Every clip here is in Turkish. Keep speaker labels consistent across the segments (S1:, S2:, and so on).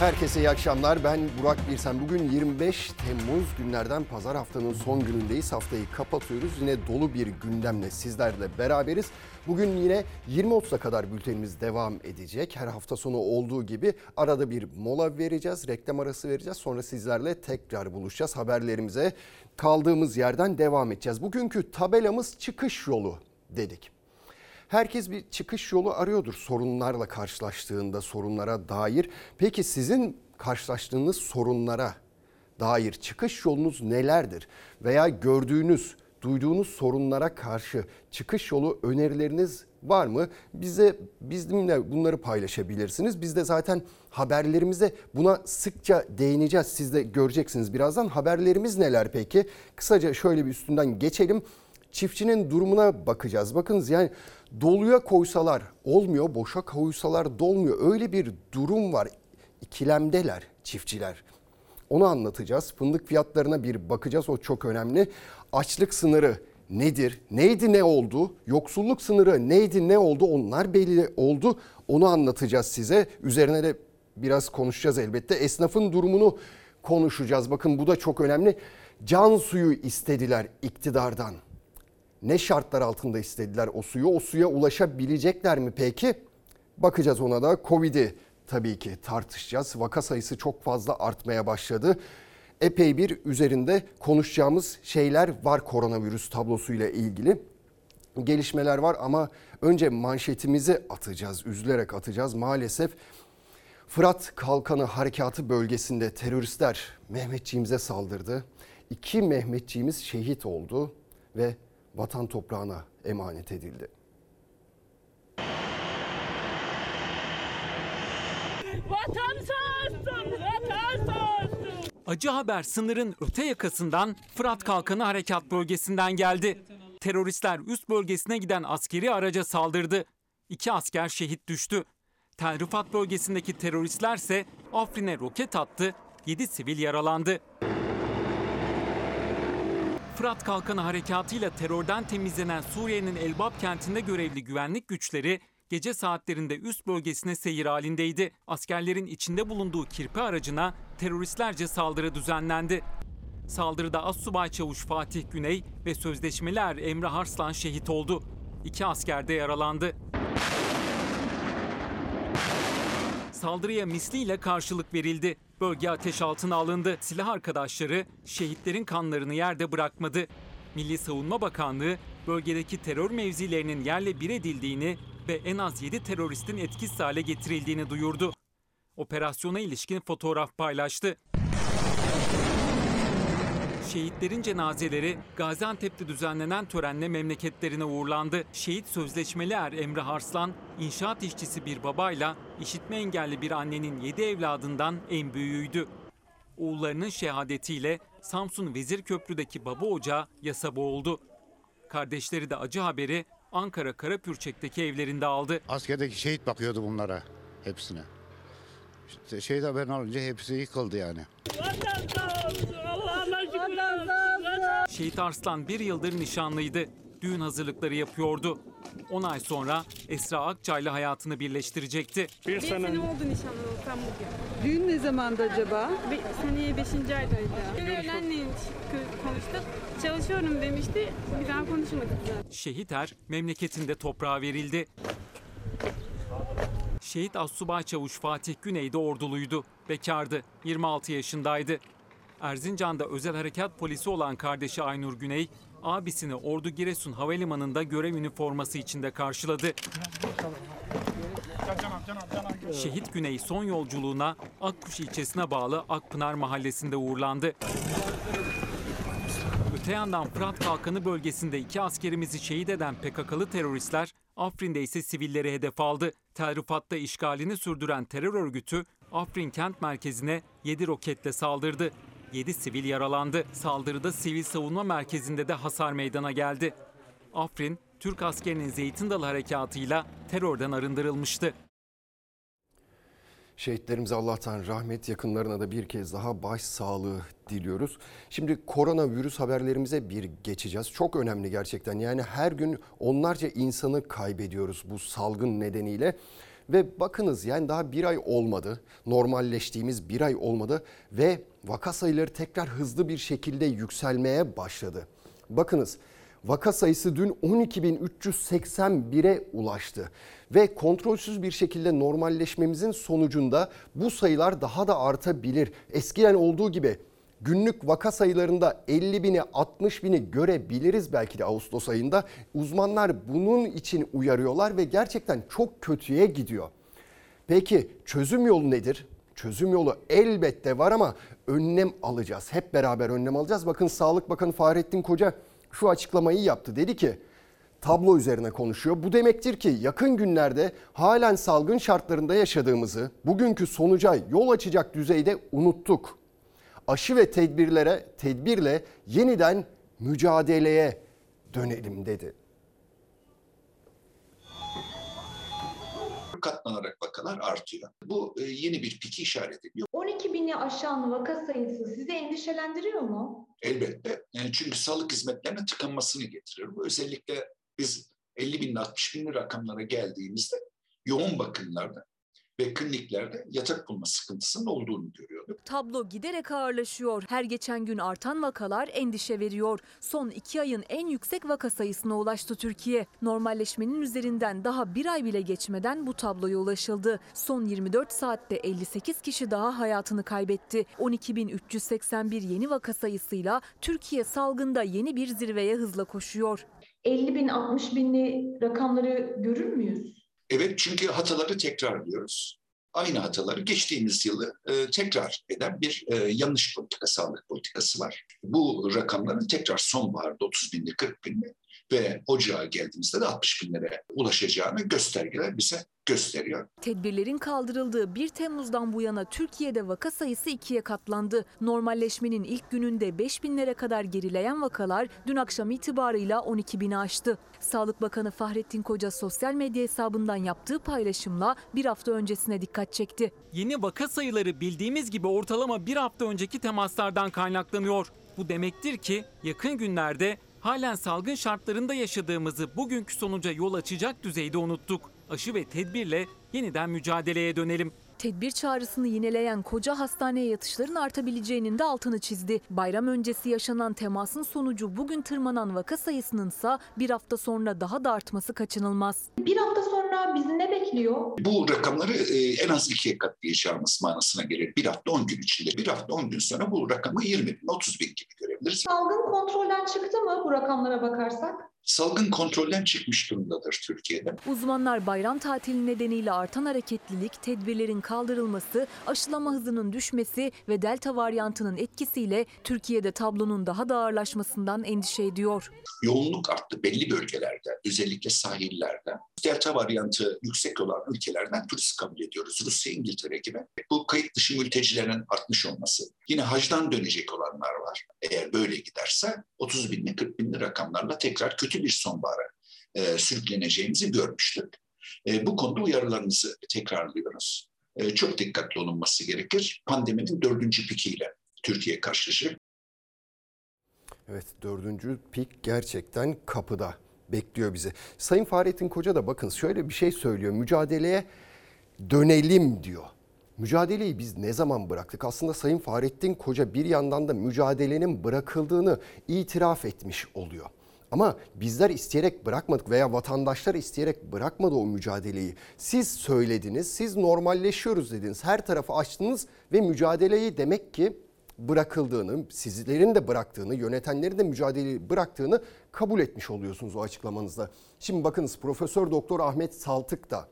S1: Herkese iyi akşamlar. Ben Burak Birsen. Bugün 25 Temmuz günlerden pazar haftanın son günündeyiz. Haftayı kapatıyoruz. Yine dolu bir gündemle sizlerle beraberiz. Bugün yine 20.30'a kadar bültenimiz devam edecek. Her hafta sonu olduğu gibi arada bir mola vereceğiz. Reklam arası vereceğiz. Sonra sizlerle tekrar buluşacağız. Haberlerimize kaldığımız yerden devam edeceğiz. Bugünkü tabelamız çıkış yolu dedik. Herkes bir çıkış yolu arıyordur sorunlarla karşılaştığında sorunlara dair. Peki sizin karşılaştığınız sorunlara dair çıkış yolunuz nelerdir? Veya gördüğünüz, duyduğunuz sorunlara karşı çıkış yolu önerileriniz var mı? Bize bizimle bunları paylaşabilirsiniz. Biz de zaten haberlerimizde buna sıkça değineceğiz. Siz de göreceksiniz birazdan. Haberlerimiz neler peki? Kısaca şöyle bir üstünden geçelim. Çiftçinin durumuna bakacağız. Bakınız yani doluya koysalar olmuyor, boşa koysalar dolmuyor. Öyle bir durum var. İkilemdeler çiftçiler. Onu anlatacağız. Fındık fiyatlarına bir bakacağız. O çok önemli. Açlık sınırı nedir? Neydi ne oldu? Yoksulluk sınırı neydi ne oldu? Onlar belli oldu. Onu anlatacağız size. Üzerine de biraz konuşacağız elbette. Esnafın durumunu konuşacağız. Bakın bu da çok önemli. Can suyu istediler iktidardan. Ne şartlar altında istediler o suyu? O suya ulaşabilecekler mi peki? Bakacağız ona da. Covid'i tabii ki tartışacağız. Vaka sayısı çok fazla artmaya başladı. Epey bir üzerinde konuşacağımız şeyler var koronavirüs tablosuyla ilgili. Gelişmeler var ama önce manşetimizi atacağız, üzülerek atacağız. Maalesef Fırat Kalkanı Harekatı bölgesinde teröristler Mehmetçiğimize saldırdı. İki Mehmetçiğimiz şehit oldu ve vatan toprağına emanet edildi.
S2: Vatan sağ olsun, vatan sağ olsun.
S3: Acı haber sınırın öte yakasından Fırat Kalkanı Harekat Bölgesi'nden geldi. Teröristler üst bölgesine giden askeri araca saldırdı. İki asker şehit düştü. Tel Rifat bölgesindeki teröristlerse Afrin'e roket attı, 7 sivil yaralandı. Fırat Kalkanı harekatıyla terörden temizlenen Suriye'nin Elbap kentinde görevli güvenlik güçleri gece saatlerinde üst bölgesine seyir halindeydi. Askerlerin içinde bulunduğu kirpi aracına teröristlerce saldırı düzenlendi. Saldırıda Assubay Çavuş Fatih Güney ve sözleşmeli er Emre Harslan şehit oldu. İki asker de yaralandı. Saldırıya misliyle karşılık verildi. Bölge ateş altına alındı. Silah arkadaşları şehitlerin kanlarını yerde bırakmadı. Milli Savunma Bakanlığı bölgedeki terör mevzilerinin yerle bir edildiğini ve en az 7 teröristin etkisiz hale getirildiğini duyurdu. Operasyona ilişkin fotoğraf paylaştı. Şehitlerin cenazeleri Gaziantep'te düzenlenen törenle memleketlerine uğurlandı. Şehit sözleşmeli er Emre Harslan, inşaat işçisi bir babayla işitme engelli bir annenin 7 evladından en büyüğüydü. Oğullarının şehadetiyle Samsun Vezirköprü'deki baba ocağı yasa boğuldu. Kardeşleri de acı haberi Ankara Karapürçek'teki evlerinde aldı.
S4: Askerdeki şehit bakıyordu bunlara hepsine. İşte şehit haberini alınca hepsi yıkıldı yani.
S2: Vatan
S3: Şehit Arslan bir yıldır nişanlıydı. Düğün hazırlıkları yapıyordu. 10 ay sonra Esra Akçay'la hayatını birleştirecekti.
S5: Bir sene oldu nişanlı tam bugün.
S6: Düğün ne zamanda acaba?
S5: Be seneye 5. aydaydı. Öğlenle konuştuk. Çalışıyorum demişti. Bir daha konuşmadık zaten.
S3: Şehit er memleketinde toprağa verildi. Şehit Assubay Çavuş Fatih Güney de orduluydu. Bekardı. 26 yaşındaydı. Erzincan'da özel harekat polisi olan kardeşi Aynur Güney, abisini Ordu Giresun Havalimanı'nda görev üniforması içinde karşıladı. Şehit Güney son yolculuğuna Akkuş ilçesine bağlı Akpınar mahallesinde uğurlandı. Öte yandan Fırat Kalkanı bölgesinde iki askerimizi şehit eden PKK'lı teröristler Afrin'de ise sivilleri hedef aldı. Tel Rifat'ta işgalini sürdüren terör örgütü Afrin kent merkezine 7 roketle saldırdı. 7 sivil yaralandı. Saldırıda sivil savunma merkezinde de hasar meydana geldi. Afrin, Türk askerinin Zeytin Dalı harekatıyla terörden arındırılmıştı.
S1: Şehitlerimize Allah'tan rahmet yakınlarına da bir kez daha baş sağlığı diliyoruz. Şimdi koronavirüs haberlerimize bir geçeceğiz. Çok önemli gerçekten. Yani her gün onlarca insanı kaybediyoruz bu salgın nedeniyle Ve bakınız yani daha bir ay olmadı. Normalleştiğimiz bir ay olmadı ve vaka sayıları tekrar hızlı bir şekilde yükselmeye başladı. Bakınız vaka sayısı dün 12.381'e ulaştı. Ve kontrolsüz bir şekilde normalleşmemizin sonucunda bu sayılar daha da artabilir. Eskiden olduğu gibi günlük vaka sayılarında 50 bini 60 bini görebiliriz belki de Ağustos ayında. Uzmanlar bunun için uyarıyorlar ve gerçekten çok kötüye gidiyor. Peki çözüm yolu nedir? Çözüm yolu elbette var ama önlem alacağız. Hep beraber önlem alacağız. Bakın Sağlık Bakanı Fahrettin Koca şu açıklamayı yaptı. Dedi ki tablo üzerine konuşuyor. Bu demektir ki yakın günlerde halen salgın şartlarında yaşadığımızı bugünkü sonuca yol açacak düzeyde unuttuk. Aşı ve tedbirlere tedbirle yeniden mücadeleye dönelim dedi.
S6: katlanarak vakalar artıyor. Bu e, yeni bir piki işaret ediyor.
S7: 12 bini aşan vaka sayısı sizi endişelendiriyor mu?
S6: Elbette. Yani çünkü sağlık hizmetlerine tıkanmasını getirir. Bu özellikle biz 50 bin 60 bin rakamlara geldiğimizde yoğun bakımlarda ve kliniklerde yatak bulma sıkıntısının olduğunu görüyorduk.
S8: Tablo giderek ağırlaşıyor. Her geçen gün artan vakalar endişe veriyor. Son iki ayın en yüksek vaka sayısına ulaştı Türkiye. Normalleşmenin üzerinden daha bir ay bile geçmeden bu tabloya ulaşıldı. Son 24 saatte 58 kişi daha hayatını kaybetti. 12.381 yeni vaka sayısıyla Türkiye salgında yeni bir zirveye hızla koşuyor.
S7: 50 bin 60 binli rakamları görür müyüz?
S6: Evet çünkü hataları tekrarlıyoruz. Aynı hataları geçtiğimiz yılı e, tekrar eden bir e, yanlış politika, sağlık politikası var. Bu rakamların tekrar sonbaharda 30 binli, 40 binli ve ocağa geldiğimizde de 60 binlere ulaşacağını göstergeler bize gösteriyor.
S8: Tedbirlerin kaldırıldığı 1 Temmuz'dan bu yana Türkiye'de vaka sayısı ikiye katlandı. Normalleşmenin ilk gününde 5 binlere kadar gerileyen vakalar dün akşam itibarıyla 12 bini aştı. Sağlık Bakanı Fahrettin Koca sosyal medya hesabından yaptığı paylaşımla bir hafta öncesine dikkat çekti.
S3: Yeni vaka sayıları bildiğimiz gibi ortalama bir hafta önceki temaslardan kaynaklanıyor. Bu demektir ki yakın günlerde halen salgın şartlarında yaşadığımızı bugünkü sonuca yol açacak düzeyde unuttuk. Aşı ve tedbirle yeniden mücadeleye dönelim.
S8: Tedbir çağrısını yineleyen koca hastaneye yatışların artabileceğinin de altını çizdi. Bayram öncesi yaşanan temasın sonucu bugün tırmanan vaka sayısının ise bir hafta sonra daha da artması kaçınılmaz.
S7: Bir hafta sonra bizi ne bekliyor?
S6: Bu rakamları e, en az ikiye katlayacağımız manasına gelir. Bir hafta 10 gün içinde, bir hafta 10 gün sonra bu rakamı 20 bin, 30 bin gibi görebiliriz.
S7: Salgın kontrolden çıktı mı bu rakamlara bakarsak?
S6: Salgın kontrolden çıkmış durumdadır Türkiye'de.
S8: Uzmanlar bayram tatili nedeniyle artan hareketlilik, tedbirlerin kaldırılması, aşılama hızının düşmesi ve delta varyantının etkisiyle Türkiye'de tablonun daha da ağırlaşmasından endişe ediyor.
S6: Yoğunluk arttı belli bölgelerde, özellikle sahillerde. Delta varyantı yüksek olan ülkelerden turist kabul ediyoruz. Rusya, İngiltere gibi. Bu kayıt dışı mültecilerin artmış olması. Yine hacdan dönecek olanlar var. Eğer böyle giderse 30 binli 40 binli rakamlarla tekrar kötü bir sonbahara e, sürükleneceğimizi görmüştük. E, bu konuda uyarılarımızı tekrarlıyoruz. E, çok dikkatli olunması gerekir. Pandeminin dördüncü pikiyle Türkiye karşılaşacak.
S1: Evet dördüncü pik gerçekten kapıda bekliyor bizi. Sayın Fahrettin Koca da bakın şöyle bir şey söylüyor. Mücadeleye dönelim diyor. Mücadeleyi biz ne zaman bıraktık? Aslında Sayın Fahrettin Koca bir yandan da mücadelenin bırakıldığını itiraf etmiş oluyor. Ama bizler isteyerek bırakmadık veya vatandaşlar isteyerek bırakmadı o mücadeleyi. Siz söylediniz, siz normalleşiyoruz dediniz. Her tarafı açtınız ve mücadeleyi demek ki bırakıldığını, sizlerin de bıraktığını, yönetenlerin de mücadeleyi bıraktığını kabul etmiş oluyorsunuz o açıklamanızda. Şimdi bakınız Profesör Doktor Ahmet Saltık da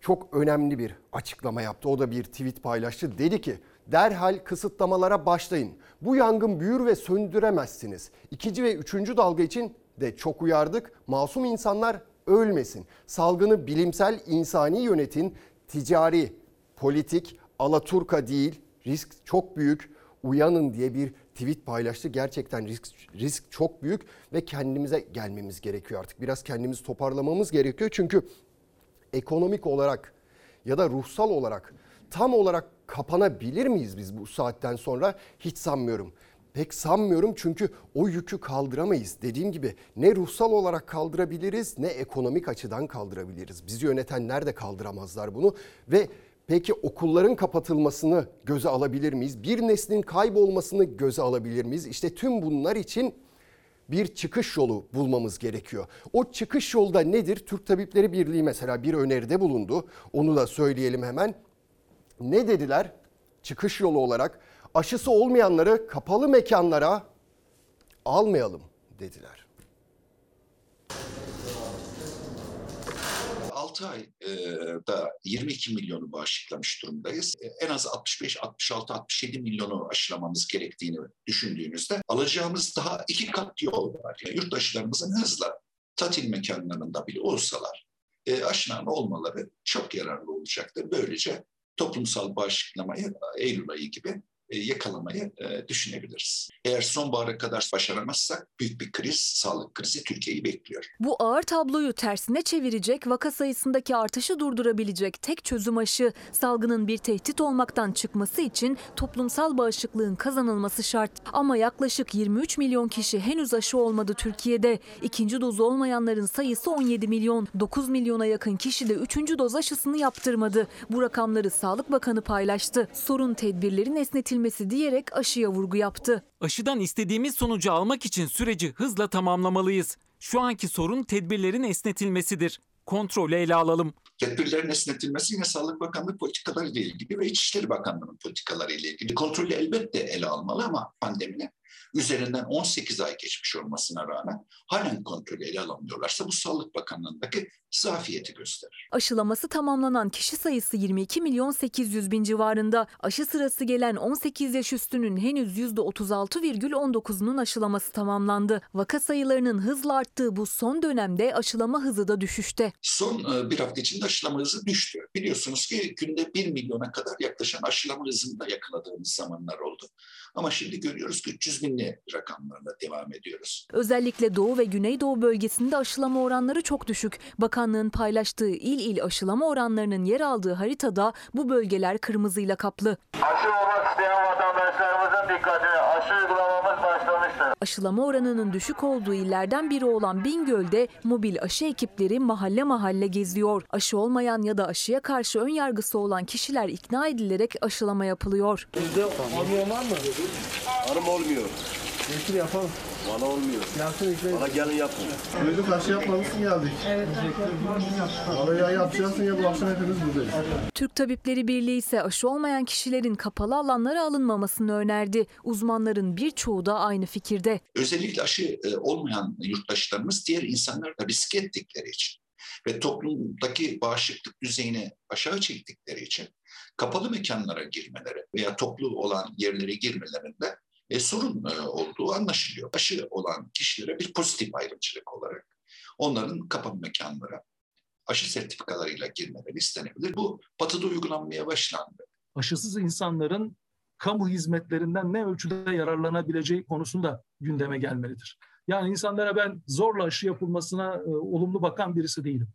S1: çok önemli bir açıklama yaptı. O da bir tweet paylaştı. Dedi ki derhal kısıtlamalara başlayın. Bu yangın büyür ve söndüremezsiniz. İkinci ve üçüncü dalga için de çok uyardık. Masum insanlar ölmesin. Salgını bilimsel, insani yönetin, ticari, politik, alaturka değil. Risk çok büyük. Uyanın diye bir tweet paylaştı. Gerçekten risk, risk çok büyük ve kendimize gelmemiz gerekiyor artık. Biraz kendimizi toparlamamız gerekiyor. Çünkü ekonomik olarak ya da ruhsal olarak tam olarak kapanabilir miyiz biz bu saatten sonra? Hiç sanmıyorum. pek sanmıyorum çünkü o yükü kaldıramayız. Dediğim gibi ne ruhsal olarak kaldırabiliriz ne ekonomik açıdan kaldırabiliriz. Bizi yönetenler de kaldıramazlar bunu ve peki okulların kapatılmasını göze alabilir miyiz? Bir neslin kaybolmasını göze alabilir miyiz? İşte tüm bunlar için bir çıkış yolu bulmamız gerekiyor. O çıkış yolda nedir? Türk Tabipleri Birliği mesela bir öneride bulundu. Onu da söyleyelim hemen. Ne dediler? Çıkış yolu olarak aşısı olmayanları kapalı mekanlara almayalım dediler.
S6: 6 ayda 22 milyonu bağışıklamış durumdayız. E, En az 65, 66, 67 milyonu aşılamamız gerektiğini düşündüğünüzde alacağımız daha iki kat yol var. Yani yurttaşlarımızın hızla tatil mekanlarında bile olsalar e, aşılan olmaları çok yararlı olacaktır. Böylece toplumsal bağışıklamayı Eylül ayı gibi yakalamayı e, düşünebiliriz. Eğer sonbahara kadar başaramazsak büyük bir kriz, sağlık krizi Türkiye'yi bekliyor.
S8: Bu ağır tabloyu tersine çevirecek, vaka sayısındaki artışı durdurabilecek tek çözüm aşı. Salgının bir tehdit olmaktan çıkması için toplumsal bağışıklığın kazanılması şart. Ama yaklaşık 23 milyon kişi henüz aşı olmadı Türkiye'de. İkinci dozu olmayanların sayısı 17 milyon. 9 milyona yakın kişi de üçüncü doz aşısını yaptırmadı. Bu rakamları Sağlık Bakanı paylaştı. Sorun tedbirlerin esnetilmesi diyerek aşıya vurgu yaptı.
S3: Aşıdan istediğimiz sonucu almak için süreci hızla tamamlamalıyız. Şu anki sorun tedbirlerin esnetilmesidir. Kontrolü ele alalım.
S6: Tedbirlerin esnetilmesi yine Sağlık Bakanlığı politikaları ile ilgili ve İçişleri Bakanlığı'nın politikaları ile ilgili. Kontrolü elbette ele almalı ama pandeminin üzerinden 18 ay geçmiş olmasına rağmen halen kontrolü ele alamıyorlarsa bu Sağlık Bakanlığı'ndaki zafiyeti gösterir.
S8: Aşılaması tamamlanan kişi sayısı 22 milyon 800 bin civarında. Aşı sırası gelen 18 yaş üstünün henüz %36,19'unun aşılaması tamamlandı. Vaka sayılarının hızla arttığı bu son dönemde aşılama hızı da düşüşte.
S6: Son e, bir hafta içinde aşılama hızı düştü. Biliyorsunuz ki günde 1 milyona kadar yaklaşan aşılama hızında yakaladığımız zamanlar oldu. Ama şimdi görüyoruz ki 300 binli rakamlarla devam ediyoruz.
S8: Özellikle Doğu ve Güneydoğu bölgesinde aşılama oranları çok düşük. Bakanlığın paylaştığı il il aşılama oranlarının yer aldığı haritada bu bölgeler kırmızıyla kaplı.
S9: Aşı olmak isteyen vatandaşlarımızın
S8: Aşılama oranının düşük olduğu illerden biri olan Bingöl'de mobil aşı ekipleri mahalle mahalle geziyor. Aşı olmayan ya da aşıya karşı ön yargısı olan kişiler ikna edilerek aşılama yapılıyor.
S10: Hanım olmuyor.
S2: Getir yapalım.
S10: Bana olmuyor. Bana gelin yapın.
S2: Duyduk aşı yapmamışsın geldik. Evet. Vallahi ya yapacaksın ya bu akşam hepimiz buradayız.
S8: Türk Tabipleri Birliği ise aşı olmayan kişilerin kapalı alanlara alınmamasını önerdi. Uzmanların birçoğu da aynı fikirde.
S6: Özellikle aşı e, olmayan yurttaşlarımız diğer insanlar da riske ettikleri için ve toplumdaki bağışıklık düzeyini aşağı çektikleri için kapalı mekanlara girmeleri veya toplu olan yerlere girmelerinde e, sorun e, olduğu anlaşılıyor. Aşı olan kişilere bir pozitif ayrımcılık olarak onların kapalı mekanlara aşı sertifikalarıyla girmeleri istenebilir. Bu batıda uygulanmaya başlandı.
S11: aşısız insanların kamu hizmetlerinden ne ölçüde yararlanabileceği konusunda gündeme gelmelidir. Yani insanlara ben zorla aşı yapılmasına e, olumlu bakan birisi değilim.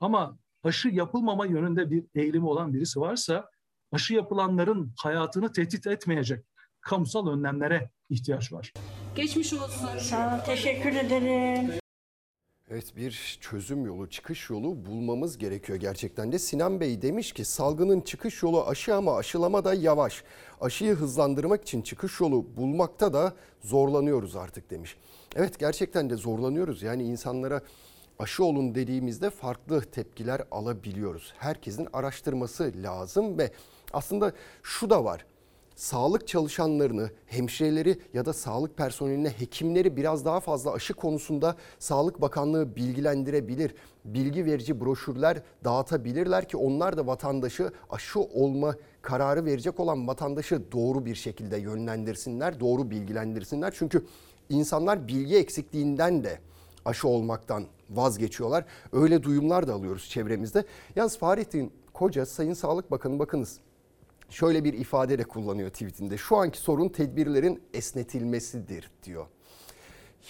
S11: Ama aşı yapılmama yönünde bir eğilimi olan birisi varsa aşı yapılanların hayatını tehdit etmeyecek kamusal önlemlere ihtiyaç var.
S5: Geçmiş olsun.
S12: Sağ ol, teşekkür ederim.
S1: Evet bir çözüm yolu, çıkış yolu bulmamız gerekiyor gerçekten de. Sinan Bey demiş ki salgının çıkış yolu aşı ama aşılama da yavaş. Aşıyı hızlandırmak için çıkış yolu bulmakta da zorlanıyoruz artık demiş. Evet gerçekten de zorlanıyoruz. Yani insanlara aşı olun dediğimizde farklı tepkiler alabiliyoruz. Herkesin araştırması lazım ve aslında şu da var sağlık çalışanlarını, hemşireleri ya da sağlık personeline, hekimleri biraz daha fazla aşı konusunda Sağlık Bakanlığı bilgilendirebilir. Bilgi verici broşürler dağıtabilirler ki onlar da vatandaşı aşı olma kararı verecek olan vatandaşı doğru bir şekilde yönlendirsinler, doğru bilgilendirsinler. Çünkü insanlar bilgi eksikliğinden de aşı olmaktan vazgeçiyorlar. Öyle duyumlar da alıyoruz çevremizde. Yalnız Fahrettin Koca Sayın Sağlık Bakanı bakınız şöyle bir ifade de kullanıyor tweetinde. Şu anki sorun tedbirlerin esnetilmesidir diyor.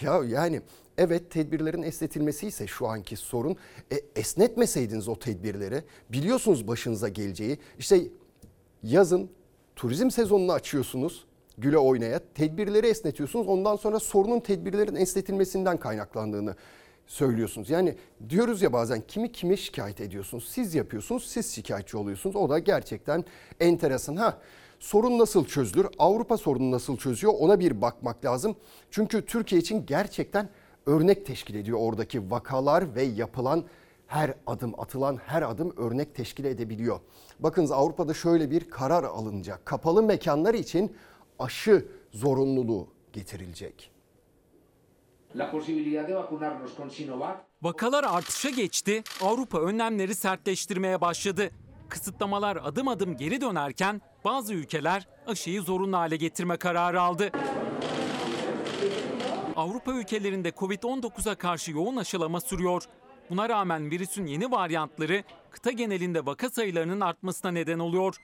S1: Ya yani evet tedbirlerin esnetilmesi ise şu anki sorun. E, esnetmeseydiniz o tedbirleri biliyorsunuz başınıza geleceği. İşte yazın turizm sezonunu açıyorsunuz. güle oynaya tedbirleri esnetiyorsunuz. Ondan sonra sorunun tedbirlerin esnetilmesinden kaynaklandığını söylüyorsunuz. Yani diyoruz ya bazen kimi kime şikayet ediyorsunuz? Siz yapıyorsunuz, siz şikayetçi oluyorsunuz. O da gerçekten enteresan. Ha sorun nasıl çözülür? Avrupa sorunu nasıl çözüyor? Ona bir bakmak lazım. Çünkü Türkiye için gerçekten örnek teşkil ediyor oradaki vakalar ve yapılan her adım atılan her adım örnek teşkil edebiliyor. Bakınız Avrupa'da şöyle bir karar alınacak. Kapalı mekanlar için aşı zorunluluğu getirilecek.
S3: Vakalar artışa geçti, Avrupa önlemleri sertleştirmeye başladı. Kısıtlamalar adım adım geri dönerken bazı ülkeler aşıyı zorunlu hale getirme kararı aldı. Avrupa ülkelerinde Covid-19'a karşı yoğun aşılama sürüyor. Buna rağmen virüsün yeni varyantları kıta genelinde vaka sayılarının artmasına neden oluyor.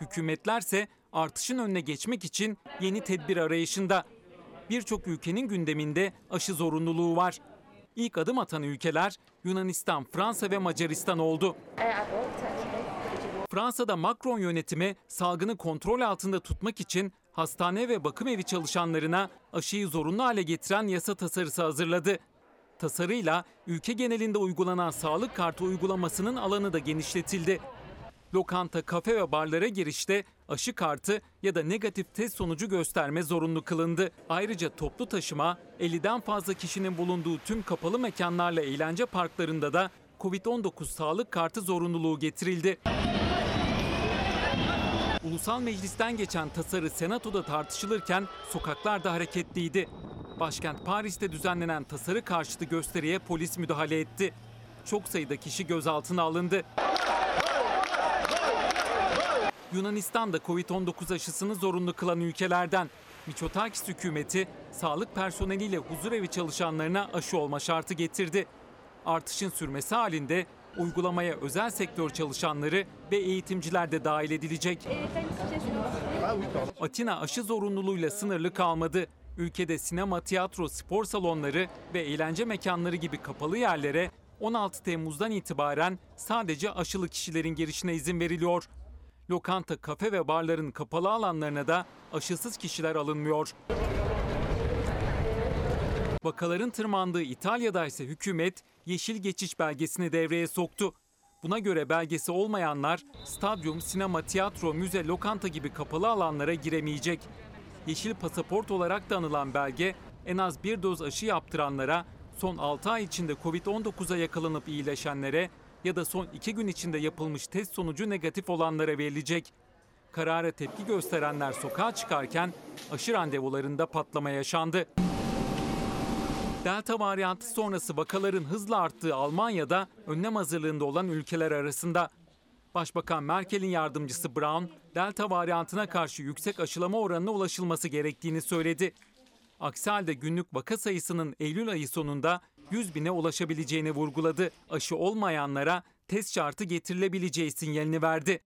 S3: Hükümetlerse artışın önüne geçmek için yeni tedbir arayışında. Birçok ülkenin gündeminde aşı zorunluluğu var. İlk adım atan ülkeler Yunanistan, Fransa ve Macaristan oldu. Fransa'da Macron yönetimi salgını kontrol altında tutmak için hastane ve bakım evi çalışanlarına aşıyı zorunlu hale getiren yasa tasarısı hazırladı. Tasarıyla ülke genelinde uygulanan sağlık kartı uygulamasının alanı da genişletildi. Lokanta, kafe ve barlara girişte aşı kartı ya da negatif test sonucu gösterme zorunlu kılındı. Ayrıca toplu taşıma, 50'den fazla kişinin bulunduğu tüm kapalı mekanlarla eğlence parklarında da Covid-19 sağlık kartı zorunluluğu getirildi. Ulusal Meclis'ten geçen tasarı Senato'da tartışılırken sokaklar da hareketliydi. Başkent Paris'te düzenlenen tasarı karşıtı gösteriye polis müdahale etti. Çok sayıda kişi gözaltına alındı. Yunanistan da Covid-19 aşısını zorunlu kılan ülkelerden. Mitsotakis hükümeti sağlık personeliyle huzurevi çalışanlarına aşı olma şartı getirdi. Artışın sürmesi halinde uygulamaya özel sektör çalışanları ve eğitimciler de dahil edilecek. Atina aşı zorunluluğuyla sınırlı kalmadı. Ülkede sinema, tiyatro, spor salonları ve eğlence mekanları gibi kapalı yerlere 16 Temmuz'dan itibaren sadece aşılı kişilerin girişine izin veriliyor. Lokanta, kafe ve barların kapalı alanlarına da aşısız kişiler alınmıyor. Vakaların tırmandığı İtalya'da ise hükümet yeşil geçiş belgesini devreye soktu. Buna göre belgesi olmayanlar stadyum, sinema, tiyatro, müze, lokanta gibi kapalı alanlara giremeyecek. Yeşil pasaport olarak da anılan belge en az bir doz aşı yaptıranlara, son 6 ay içinde Covid-19'a yakalanıp iyileşenlere ya da son 2 gün içinde yapılmış test sonucu negatif olanlara verilecek. Karara tepki gösterenler sokağa çıkarken aşı randevularında patlama yaşandı. Delta varyantı sonrası vakaların hızla arttığı Almanya'da önlem hazırlığında olan ülkeler arasında. Başbakan Merkel'in yardımcısı Brown, Delta varyantına karşı yüksek aşılama oranına ulaşılması gerektiğini söyledi. Aksi halde günlük vaka sayısının Eylül ayı sonunda 100 bine ulaşabileceğini vurguladı. Aşı olmayanlara test şartı getirilebileceği sinyalini verdi.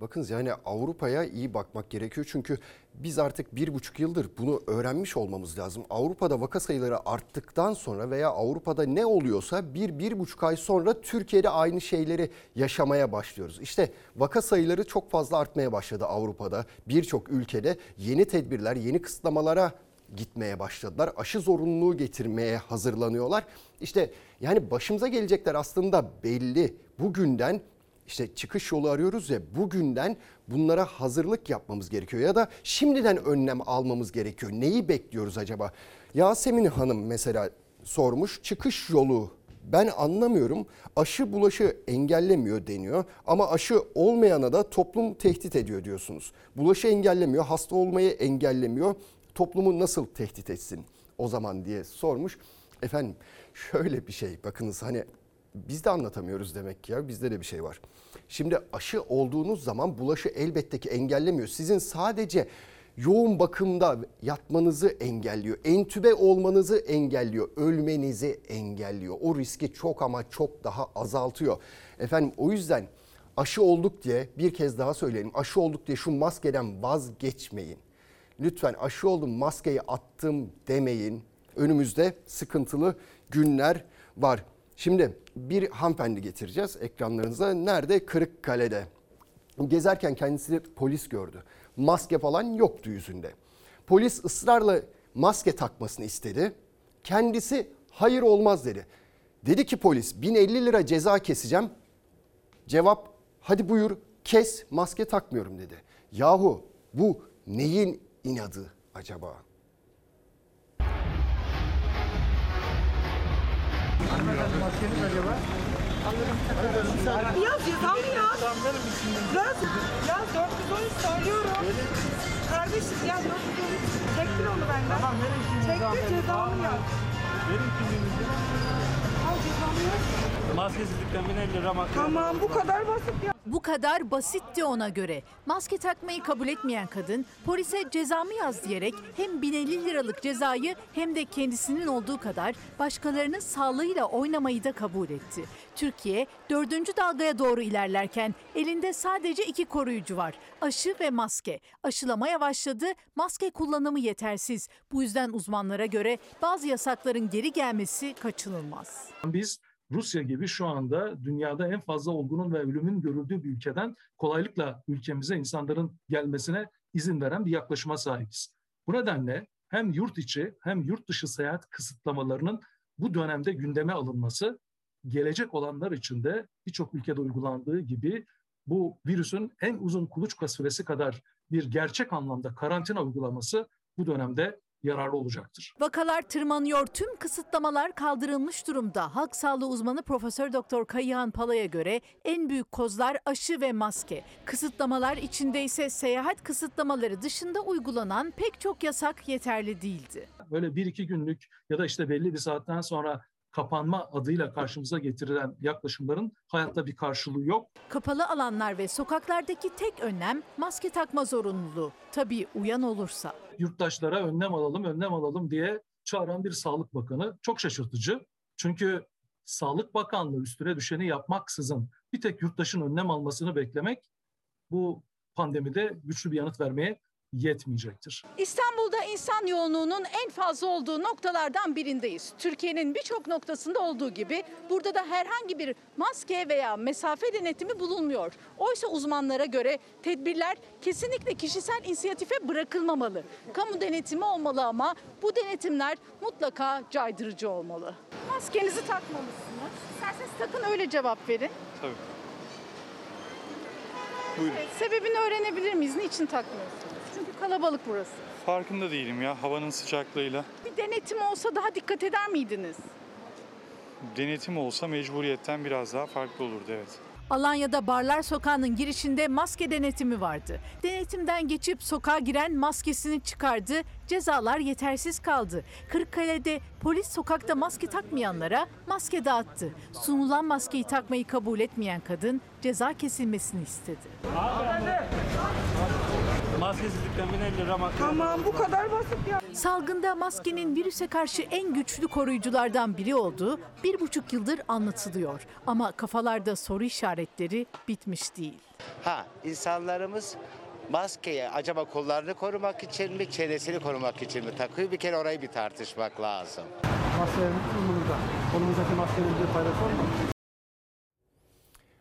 S1: Bakınız yani Avrupa'ya iyi bakmak gerekiyor çünkü biz artık bir buçuk yıldır bunu öğrenmiş olmamız lazım. Avrupa'da vaka sayıları arttıktan sonra veya Avrupa'da ne oluyorsa bir, bir buçuk ay sonra Türkiye'de aynı şeyleri yaşamaya başlıyoruz. İşte vaka sayıları çok fazla artmaya başladı Avrupa'da. Birçok ülkede yeni tedbirler, yeni kısıtlamalara gitmeye başladılar. Aşı zorunluluğu getirmeye hazırlanıyorlar. İşte yani başımıza gelecekler aslında belli. Bugünden işte çıkış yolu arıyoruz ya bugünden bunlara hazırlık yapmamız gerekiyor ya da şimdiden önlem almamız gerekiyor. Neyi bekliyoruz acaba? Yasemin Hanım mesela sormuş çıkış yolu ben anlamıyorum. Aşı bulaşı engellemiyor deniyor ama aşı olmayana da toplum tehdit ediyor diyorsunuz. Bulaşı engellemiyor, hasta olmayı engellemiyor. Toplumu nasıl tehdit etsin o zaman diye sormuş. Efendim şöyle bir şey bakınız hani biz de anlatamıyoruz demek ki ya bizde de bir şey var. Şimdi aşı olduğunuz zaman bulaşı elbette ki engellemiyor. Sizin sadece yoğun bakımda yatmanızı engelliyor. Entübe olmanızı engelliyor. Ölmenizi engelliyor. O riski çok ama çok daha azaltıyor. Efendim o yüzden aşı olduk diye bir kez daha söyleyelim. Aşı olduk diye şu maskeden vazgeçmeyin. Lütfen aşı oldum maskeyi attım demeyin. Önümüzde sıkıntılı günler var. Şimdi bir hanımefendi getireceğiz ekranlarınıza. Nerede? Kırıkkale'de. Gezerken kendisi polis gördü. Maske falan yoktu yüzünde. Polis ısrarla maske takmasını istedi. Kendisi hayır olmaz dedi. Dedi ki polis 1050 lira ceza keseceğim. Cevap hadi buyur kes maske takmıyorum dedi. Yahu bu neyin inadı acaba?
S13: Yaz yazan mı yaz? Yaz. Yaz 413 söylüyorum. Kardeşim yaz 413. Çektir onu benden. Tamam verin Çektir cezamı yaz. Verin kimliğinizi. Al cezamı yaz.
S14: Maskesizlikten 1050 lira maske.
S13: Tamam bu kadar basit ya.
S15: Bu kadar basitti ona göre. Maske takmayı kabul etmeyen kadın polise cezamı yaz diyerek hem 1050 liralık cezayı hem de kendisinin olduğu kadar başkalarının sağlığıyla oynamayı da kabul etti. Türkiye dördüncü dalgaya doğru ilerlerken elinde sadece iki koruyucu var. Aşı ve maske. Aşılama yavaşladı, maske kullanımı yetersiz. Bu yüzden uzmanlara göre bazı yasakların geri gelmesi kaçınılmaz.
S11: Biz Rusya gibi şu anda dünyada en fazla olgunun ve ölümün görüldüğü bir ülkeden kolaylıkla ülkemize insanların gelmesine izin veren bir yaklaşıma sahibiz. Bu nedenle hem yurt içi hem yurt dışı seyahat kısıtlamalarının bu dönemde gündeme alınması gelecek olanlar için de birçok ülkede uygulandığı gibi bu virüsün en uzun kuluçka süresi kadar bir gerçek anlamda karantina uygulaması bu dönemde yararlı olacaktır.
S15: Vakalar tırmanıyor. Tüm kısıtlamalar kaldırılmış durumda. Halk sağlığı uzmanı Profesör Doktor Kayıhan Pala'ya göre en büyük kozlar aşı ve maske. Kısıtlamalar içinde ise seyahat kısıtlamaları dışında uygulanan pek çok yasak yeterli değildi.
S11: Böyle bir iki günlük ya da işte belli bir saatten sonra kapanma adıyla karşımıza getirilen yaklaşımların hayatta bir karşılığı yok.
S15: Kapalı alanlar ve sokaklardaki tek önlem maske takma zorunluluğu. Tabii uyan olursa.
S11: Yurttaşlara önlem alalım, önlem alalım diye çağıran bir Sağlık Bakanı çok şaşırtıcı. Çünkü Sağlık Bakanlığı üstüne düşeni yapmaksızın bir tek yurttaşın önlem almasını beklemek bu pandemide güçlü bir yanıt vermeye yetmeyecektir.
S15: İstanbul'da insan yoğunluğunun en fazla olduğu noktalardan birindeyiz. Türkiye'nin birçok noktasında olduğu gibi burada da herhangi bir maske veya mesafe denetimi bulunmuyor. Oysa uzmanlara göre tedbirler kesinlikle kişisel inisiyatife bırakılmamalı. Kamu denetimi olmalı ama bu denetimler mutlaka caydırıcı olmalı. Maskenizi takmamışsınız. İsterseniz takın öyle cevap verin.
S14: Tabii. Buyurun.
S15: Evet, sebebini öğrenebilir miyiz? Niçin takmıyorsunuz? Kalabalık burası.
S14: Farkında değilim ya havanın sıcaklığıyla.
S15: Bir denetim olsa daha dikkat eder miydiniz?
S14: Denetim olsa mecburiyetten biraz daha farklı olurdu evet.
S15: Alanya'da Barlar Sokağı'nın girişinde maske denetimi vardı. Denetimden geçip sokağa giren maskesini çıkardı, cezalar yetersiz kaldı. Kırıkkale'de polis sokakta maske takmayanlara maske dağıttı. Sunulan maskeyi takmayı kabul etmeyen kadın ceza kesilmesini istedi.
S14: Maskesizlikten 1050 lira maske.
S13: Tamam bu kadar basit ya.
S15: Salgında maskenin virüse karşı en güçlü koruyuculardan biri olduğu bir buçuk yıldır anlatılıyor. Ama kafalarda soru işaretleri bitmiş değil.
S16: Ha insanlarımız maskeyi acaba kollarını korumak için mi çenesini korumak için mi takıyor bir kere orayı bir tartışmak lazım.
S2: Maskenin umurunda. Kolumuzdaki maskenin bir faydası olmaz.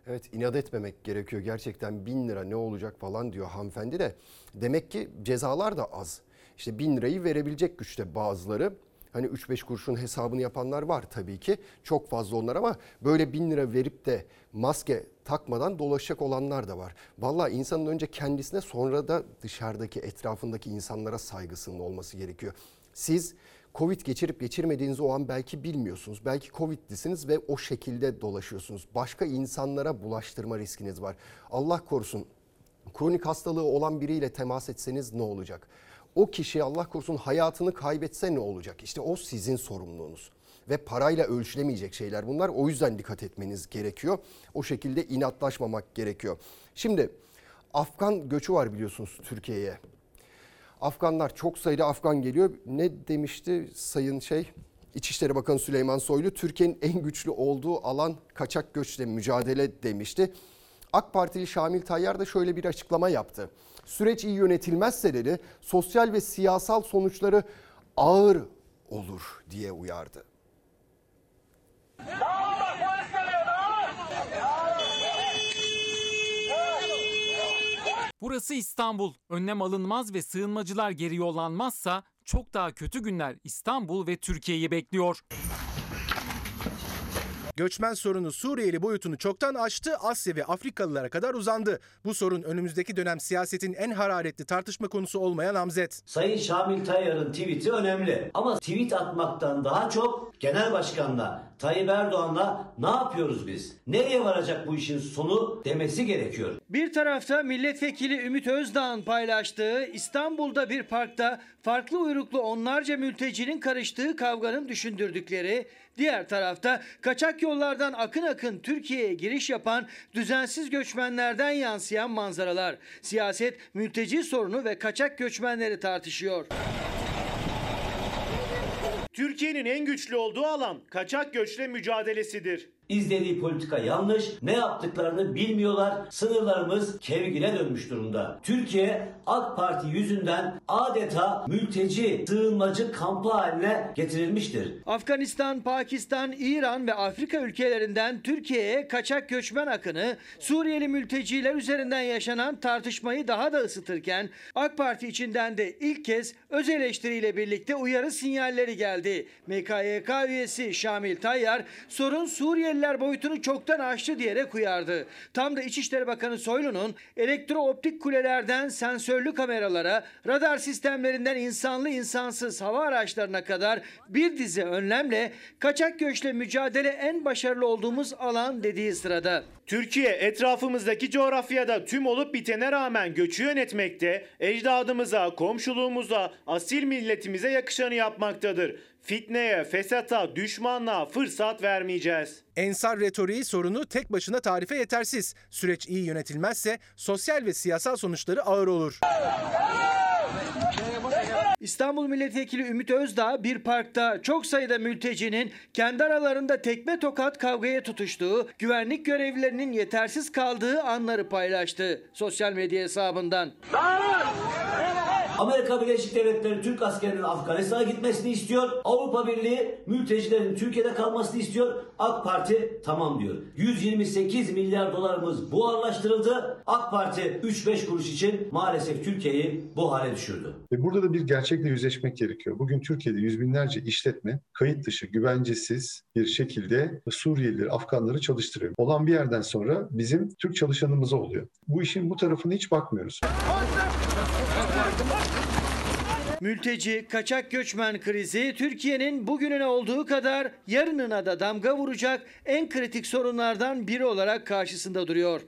S1: Evet inat etmemek gerekiyor gerçekten bin lira ne olacak falan diyor hanımefendi de. Demek ki cezalar da az. İşte bin lirayı verebilecek güçte bazıları. Hani 3-5 kuruşun hesabını yapanlar var tabii ki. Çok fazla onlar ama böyle bin lira verip de maske takmadan dolaşacak olanlar da var. Vallahi insanın önce kendisine sonra da dışarıdaki etrafındaki insanlara saygısının olması gerekiyor. Siz Covid geçirip geçirmediğinizi o an belki bilmiyorsunuz. Belki Covid'lisiniz ve o şekilde dolaşıyorsunuz. Başka insanlara bulaştırma riskiniz var. Allah korusun kronik hastalığı olan biriyle temas etseniz ne olacak? O kişi Allah korusun hayatını kaybetse ne olacak? İşte o sizin sorumluluğunuz. Ve parayla ölçülemeyecek şeyler bunlar. O yüzden dikkat etmeniz gerekiyor. O şekilde inatlaşmamak gerekiyor. Şimdi Afgan göçü var biliyorsunuz Türkiye'ye. Afganlar çok sayıda Afgan geliyor. Ne demişti sayın şey İçişleri Bakanı Süleyman Soylu Türkiye'nin en güçlü olduğu alan kaçak göçle mücadele demişti. AK Partili Şamil Tayyar da şöyle bir açıklama yaptı. Süreç iyi yönetilmezse dedi sosyal ve siyasal sonuçları ağır olur diye uyardı.
S3: Burası İstanbul. Önlem alınmaz ve sığınmacılar geri yollanmazsa çok daha kötü günler İstanbul ve Türkiye'yi bekliyor.
S17: Göçmen sorunu Suriyeli boyutunu çoktan aştı, Asya ve Afrikalılara kadar uzandı. Bu sorun önümüzdeki dönem siyasetin en hararetli tartışma konusu olmaya namzet.
S18: Sayın Şamil Tayyar'ın tweet'i önemli. Ama tweet atmaktan daha çok genel başkanla Tayyip Erdoğan'la ne yapıyoruz biz? Nereye varacak bu işin sonu demesi gerekiyor.
S19: Bir tarafta milletvekili Ümit Özdağ'ın paylaştığı İstanbul'da bir parkta farklı uyruklu onlarca mültecinin karıştığı kavganın düşündürdükleri, diğer tarafta kaçak yollardan akın akın Türkiye'ye giriş yapan düzensiz göçmenlerden yansıyan manzaralar. Siyaset mülteci sorunu ve kaçak göçmenleri tartışıyor.
S20: Türkiye'nin en güçlü olduğu alan kaçak göçle mücadelesidir.
S18: İzlediği politika yanlış, ne yaptıklarını bilmiyorlar. Sınırlarımız kevgire dönmüş durumda. Türkiye AK Parti yüzünden adeta mülteci, sığınmacı kampı haline getirilmiştir.
S19: Afganistan, Pakistan, İran ve Afrika ülkelerinden Türkiye'ye kaçak göçmen akını Suriyeli mülteciler üzerinden yaşanan tartışmayı daha da ısıtırken AK Parti içinden de ilk kez öz eleştiriyle birlikte uyarı sinyalleri geldi. MKYK üyesi Şamil Tayyar sorun Suriyeliler boyutunu çoktan aştı diyerek uyardı. Tam da İçişleri Bakanı Soylu'nun elektrooptik kulelerden sensörlü kameralara, radar sistemlerinden insanlı insansız hava araçlarına kadar bir dizi önlemle kaçak göçle mücadele en başarılı olduğumuz alan dediği sırada.
S20: Türkiye etrafımızdaki coğrafyada tüm olup bitene rağmen göçü yönetmekte, ecdadımıza, komşuluğumuza, asil milletimize yakışanı yapmaktadır. Fitneye, fesata, düşmanlığa fırsat vermeyeceğiz.
S17: Ensar retoriği sorunu tek başına tarife yetersiz. Süreç iyi yönetilmezse sosyal ve siyasal sonuçları ağır olur.
S19: İstanbul Milletvekili Ümit Özdağ bir parkta çok sayıda mültecinin kendi aralarında tekme tokat kavgaya tutuştuğu, güvenlik görevlilerinin yetersiz kaldığı anları paylaştı sosyal medya hesabından.
S18: Amerika Birleşik Devletleri Türk askerinin Afganistan'a gitmesini istiyor. Avrupa Birliği mültecilerin Türkiye'de kalmasını istiyor. AK Parti tamam diyor. 128 milyar dolarımız buharlaştırıldı. AK Parti 3-5 kuruş için maalesef Türkiye'yi bu hale düşürdü.
S21: Ve burada da bir gerçekle yüzleşmek gerekiyor. Bugün Türkiye'de yüz binlerce işletme kayıt dışı, güvencesiz bir şekilde Suriyelileri, Afganları çalıştırıyor. Olan bir yerden sonra bizim Türk çalışanımıza oluyor. Bu işin bu tarafına hiç bakmıyoruz.
S19: Mülteci, kaçak göçmen krizi Türkiye'nin bugününe olduğu kadar yarınına da damga vuracak en kritik sorunlardan biri olarak karşısında duruyor.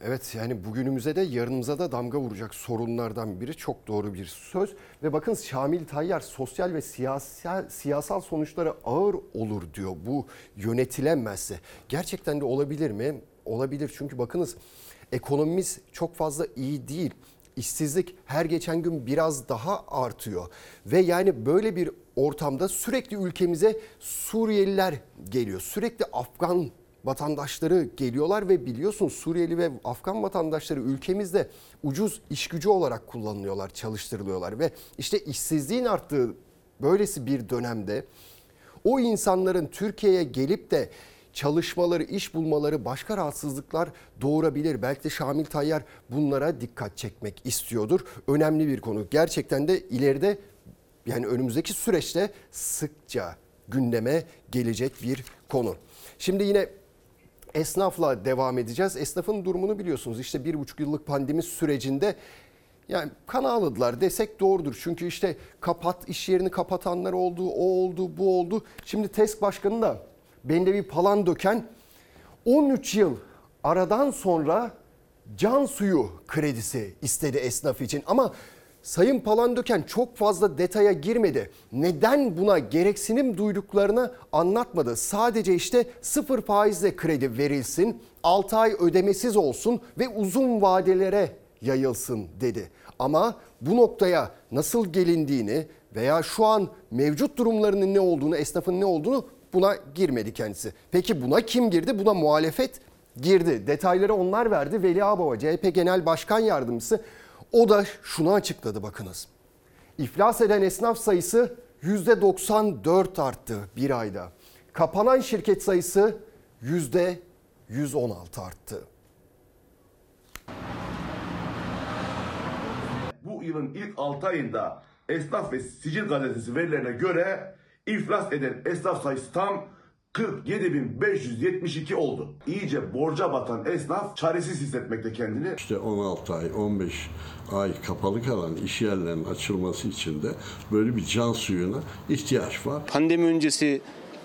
S1: Evet yani bugünümüze de yarınımıza da damga vuracak sorunlardan biri çok doğru bir söz. Ve bakın Şamil Tayyar sosyal ve siyasal, siyasal sonuçları ağır olur diyor bu yönetilemezse. Gerçekten de olabilir mi? Olabilir çünkü bakınız ekonomimiz çok fazla iyi değil. İşsizlik her geçen gün biraz daha artıyor. Ve yani böyle bir ortamda sürekli ülkemize Suriyeliler geliyor. Sürekli Afgan vatandaşları geliyorlar ve biliyorsun Suriyeli ve Afgan vatandaşları ülkemizde ucuz iş gücü olarak kullanılıyorlar, çalıştırılıyorlar ve işte işsizliğin arttığı böylesi bir dönemde o insanların Türkiye'ye gelip de çalışmaları, iş bulmaları başka rahatsızlıklar doğurabilir. Belki de Şamil Tayyar bunlara dikkat çekmek istiyordur. Önemli bir konu. Gerçekten de ileride yani önümüzdeki süreçte sıkça gündeme gelecek bir konu. Şimdi yine esnafla devam edeceğiz. Esnafın durumunu biliyorsunuz. İşte bir buçuk yıllık pandemi sürecinde yani kan ağladılar desek doğrudur. Çünkü işte kapat iş yerini kapatanlar oldu, o oldu, bu oldu. Şimdi TESK Başkanı da bende bir palan döken 13 yıl aradan sonra can suyu kredisi istedi esnaf için. Ama Sayın Palandöken çok fazla detaya girmedi. Neden buna gereksinim duyduklarını anlatmadı. Sadece işte sıfır faizle kredi verilsin, 6 ay ödemesiz olsun ve uzun vadelere yayılsın dedi. Ama bu noktaya nasıl gelindiğini veya şu an mevcut durumlarının ne olduğunu, esnafın ne olduğunu buna girmedi kendisi. Peki buna kim girdi? Buna muhalefet girdi. Detayları onlar verdi. Veli Ağbaba CHP Genel Başkan Yardımcısı o da şunu açıkladı bakınız. İflas eden esnaf sayısı %94 arttı bir ayda. Kapanan şirket sayısı %116 arttı.
S22: yılın ilk 6 ayında Esnaf ve Sicil Gazetesi verilerine göre iflas eden esnaf sayısı tam 47.572 oldu. İyice borca batan esnaf çaresiz hissetmekte kendini.
S23: İşte 16 ay, 15 ay kapalı kalan iş yerlerinin açılması için de böyle bir can suyuna ihtiyaç var.
S24: Pandemi öncesi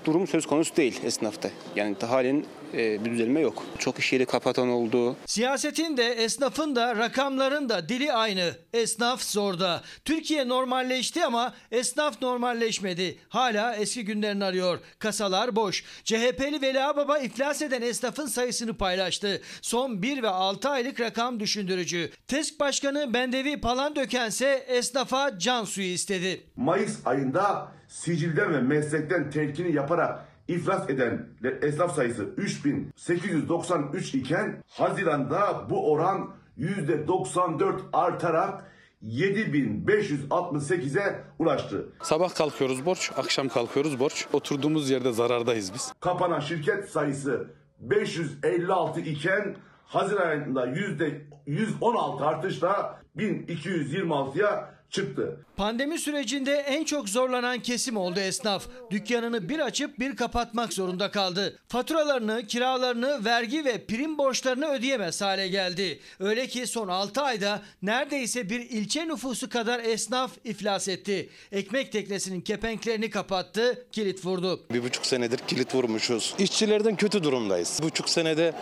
S24: durum söz konusu değil esnafta. Yani halen bir düzelme yok. Çok iş yeri kapatan oldu.
S19: Siyasetin de esnafın da rakamların da dili aynı. Esnaf zorda. Türkiye normalleşti ama esnaf normalleşmedi. Hala eski günlerini arıyor. Kasalar boş. CHP'li Veli Ağbaba iflas eden esnafın sayısını paylaştı. Son 1 ve 6 aylık rakam düşündürücü. TESK Başkanı Bendevi Palandöken ise esnafa can suyu istedi.
S22: Mayıs ayında sicilden ve meslekten telkini yaparak iflas eden esnaf sayısı 3893 iken Haziran'da bu oran %94 artarak 7568'e ulaştı.
S25: Sabah kalkıyoruz borç, akşam kalkıyoruz borç. Oturduğumuz yerde zarardayız biz.
S22: Kapanan şirket sayısı 556 iken Haziran ayında %116 artışla 1226'ya çıktı.
S19: Pandemi sürecinde en çok zorlanan kesim oldu esnaf. Dükkanını bir açıp bir kapatmak zorunda kaldı. Faturalarını, kiralarını, vergi ve prim borçlarını ödeyemez hale geldi. Öyle ki son 6 ayda neredeyse bir ilçe nüfusu kadar esnaf iflas etti. Ekmek teknesinin kepenklerini kapattı, kilit vurdu.
S26: Bir buçuk senedir kilit vurmuşuz. İşçilerden kötü durumdayız. Bir buçuk senede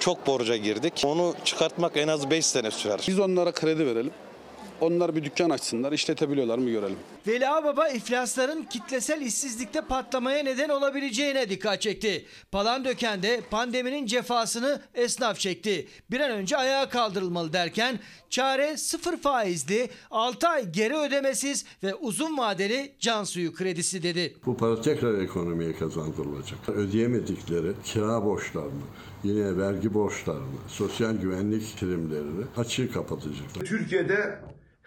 S26: çok borca girdik. Onu çıkartmak en az 5 sene sürer.
S25: Biz onlara kredi verelim. Onlar bir dükkan açsınlar, işletebiliyorlar mı görelim.
S19: Veli Ağbaba iflasların kitlesel işsizlikte patlamaya neden olabileceğine dikkat çekti. Palandöken de pandeminin cefasını esnaf çekti. Bir an önce ayağa kaldırılmalı derken çare sıfır faizli, 6 ay geri ödemesiz ve uzun vadeli can suyu kredisi dedi.
S23: Bu para tekrar ekonomiye kazandırılacak. Ödeyemedikleri kira borçlarını, yine vergi borçlarını, sosyal güvenlik primlerini açığı kapatacaklar.
S22: Türkiye'de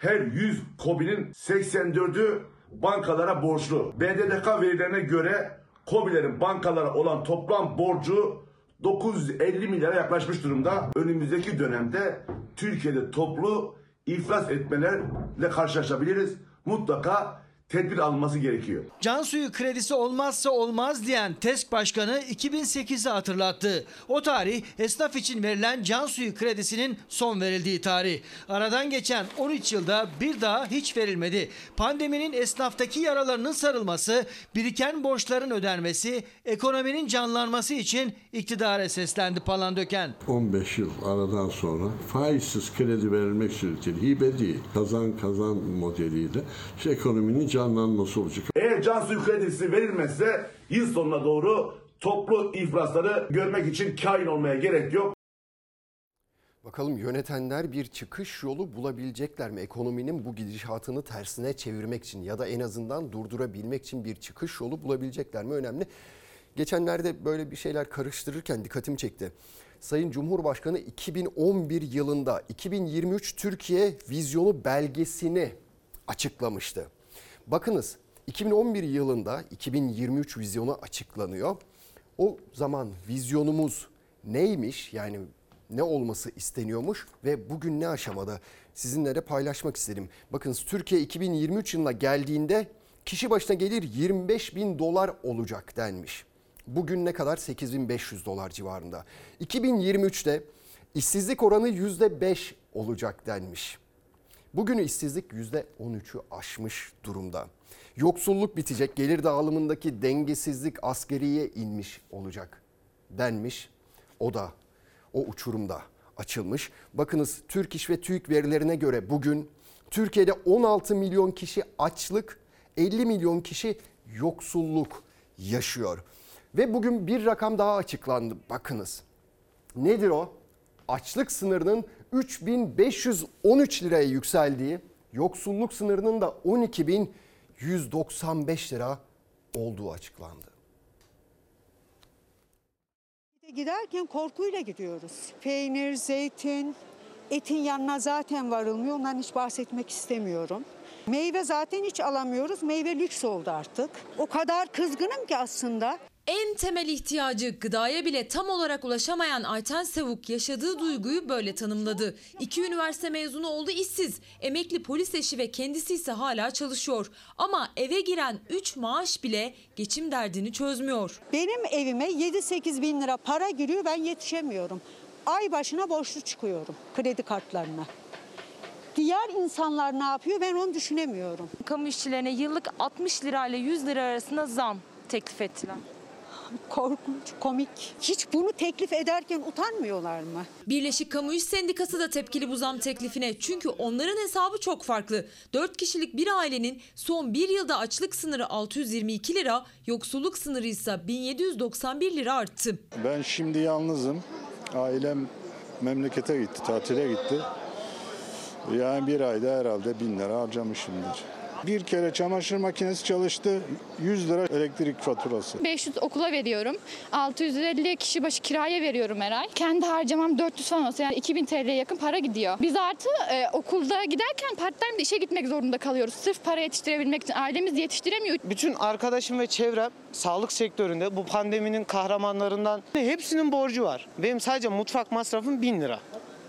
S22: her 100 KOBİ'nin 84'ü bankalara borçlu. BDDK verilerine göre KOBİ'lerin bankalara olan toplam borcu 950 milyara yaklaşmış durumda. Önümüzdeki dönemde Türkiye'de toplu iflas etmelerle karşılaşabiliriz. Mutlaka tedbir alınması gerekiyor.
S19: Can suyu kredisi olmazsa olmaz diyen TESK Başkanı 2008'i hatırlattı. O tarih esnaf için verilen can suyu kredisinin son verildiği tarih. Aradan geçen 13 yılda bir daha hiç verilmedi. Pandeminin esnaftaki yaralarının sarılması, biriken borçların ödenmesi, ekonominin canlanması için iktidara seslendi Palandöken.
S23: 15 yıl aradan sonra faizsiz kredi verilmek suretiyle hibe değil, kazan kazan modeliyle işte ekonominin canlanması olacak.
S22: Eğer can suyu kredisi verilmezse yıl sonuna doğru toplu iflasları görmek için kain olmaya gerek yok.
S1: Bakalım yönetenler bir çıkış yolu bulabilecekler mi? Ekonominin bu gidişatını tersine çevirmek için ya da en azından durdurabilmek için bir çıkış yolu bulabilecekler mi? Önemli. Geçenlerde böyle bir şeyler karıştırırken dikkatimi çekti. Sayın Cumhurbaşkanı 2011 yılında 2023 Türkiye vizyonu belgesini açıklamıştı. Bakınız 2011 yılında 2023 vizyonu açıklanıyor. O zaman vizyonumuz neymiş? Yani ne olması isteniyormuş ve bugün ne aşamada? Sizinle de paylaşmak istedim. Bakınız Türkiye 2023 yılına geldiğinde kişi başına gelir 25 bin dolar olacak denmiş. Bugün ne kadar? 8500 dolar civarında. 2023'te işsizlik oranı %5 olacak denmiş. Bugün işsizlik %13'ü aşmış durumda. Yoksulluk bitecek, gelir dağılımındaki dengesizlik askeriye inmiş olacak denmiş. O da o uçurumda açılmış. Bakınız Türk İş ve TÜİK verilerine göre bugün Türkiye'de 16 milyon kişi açlık, 50 milyon kişi yoksulluk yaşıyor. Ve bugün bir rakam daha açıklandı. Bakınız. Nedir o? Açlık sınırının 3513 liraya yükseldiği, yoksulluk sınırının da 12195 lira olduğu açıklandı.
S27: Giderken korkuyla gidiyoruz. Peynir, zeytin, etin yanına zaten varılmıyor. Ondan hiç bahsetmek istemiyorum. Meyve zaten hiç alamıyoruz. Meyve lüks oldu artık. O kadar kızgınım ki aslında.
S28: En temel ihtiyacı gıdaya bile tam olarak ulaşamayan Ayten Sevuk yaşadığı duyguyu böyle tanımladı. İki üniversite mezunu oldu işsiz. Emekli polis eşi ve kendisi ise hala çalışıyor. Ama eve giren 3 maaş bile geçim derdini çözmüyor.
S27: Benim evime 7-8 bin lira para giriyor ben yetişemiyorum. Ay başına borçlu çıkıyorum kredi kartlarına. Diğer insanlar ne yapıyor ben onu düşünemiyorum.
S29: Kamu işçilerine yıllık 60 lira ile 100 lira arasında zam teklif ettiler.
S27: Korkunç, komik. Hiç bunu teklif ederken utanmıyorlar mı?
S28: Birleşik Kamu İş Sendikası da tepkili bu zam teklifine. Çünkü onların hesabı çok farklı. 4 kişilik bir ailenin son bir yılda açlık sınırı 622 lira, yoksulluk sınırı ise 1791 lira arttı.
S30: Ben şimdi yalnızım. Ailem memlekete gitti, tatile gitti. Yani bir ayda herhalde bin lira harcamışımdır. Bir kere çamaşır makinesi çalıştı, 100 lira elektrik faturası.
S31: 500 okula veriyorum. 650 kişi başı kiraya veriyorum her ay. Kendi harcamam 400 falan olsa yani 2000 TL'ye yakın para gidiyor. Biz artı e, okulda giderken part time de işe gitmek zorunda kalıyoruz. Sırf para yetiştirebilmek için. Ailemiz yetiştiremiyor.
S32: Bütün arkadaşım ve çevrem sağlık sektöründe bu pandeminin kahramanlarından hepsinin borcu var. Benim sadece mutfak masrafım 1000 lira.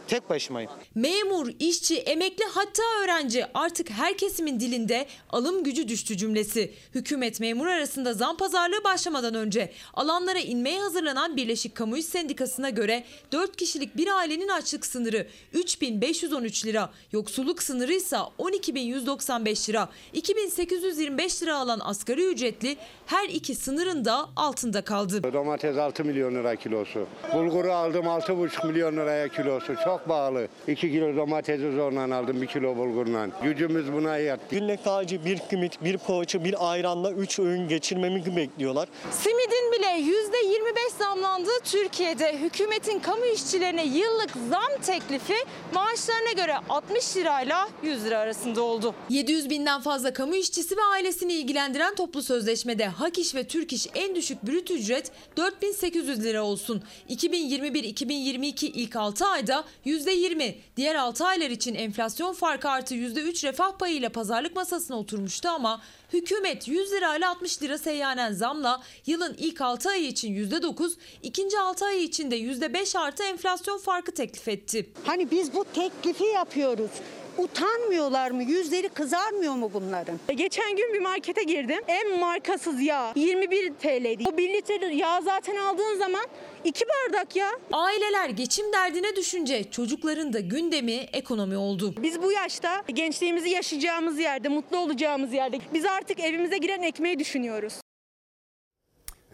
S32: Tek başımayım.
S28: Memur, işçi, emekli hatta öğrenci artık her kesimin dilinde alım gücü düştü cümlesi. Hükümet memur arasında zam pazarlığı başlamadan önce alanlara inmeye hazırlanan Birleşik Kamu İş Sendikası'na göre 4 kişilik bir ailenin açlık sınırı 3513 lira, yoksulluk sınırı ise 12195 lira. 2825 lira alan asgari ücretli her iki sınırın da altında kaldı.
S33: Domates 6 milyon lira kilosu. Bulguru aldım 6,5 milyon liraya kilosu. Çok pahalı. 2 kilo domatesi zorla aldım 1 kilo bulgurla. Gücümüz buna yattı.
S34: Günlük sadece bir simit, bir poğaça, bir ayranla 3 öğün geçirmemi bekliyorlar.
S29: Simidin bile %25 zamlandığı Türkiye'de hükümetin kamu işçilerine yıllık zam teklifi maaşlarına göre 60 lirayla 100 lira arasında oldu.
S28: 700 binden fazla kamu işçisi ve ailesini ilgilendiren toplu sözleşmede Hak İş ve Türk İş en düşük brüt ücret 4800 lira olsun. 2021-2022 ilk 6 ayda %20, diğer 6 aylar için enflasyon farkı artı %3 refah payıyla pazarlık masasına oturmuştu ama hükümet 100 lirayla 60 lira seyyanen zamla yılın ilk 6 ayı için %9, ikinci 6 ayı için de %5 artı enflasyon farkı teklif etti.
S27: Hani biz bu teklifi yapıyoruz. Utanmıyorlar mı? Yüzleri kızarmıyor mu bunların?
S29: Geçen gün bir markete girdim. En markasız yağ 21 TL'ydi. O 1 litre yağ zaten aldığın zaman 2 bardak ya.
S28: Aileler geçim derdine düşünce çocukların da gündemi ekonomi oldu.
S29: Biz bu yaşta gençliğimizi yaşayacağımız yerde, mutlu olacağımız yerde biz artık evimize giren ekmeği düşünüyoruz.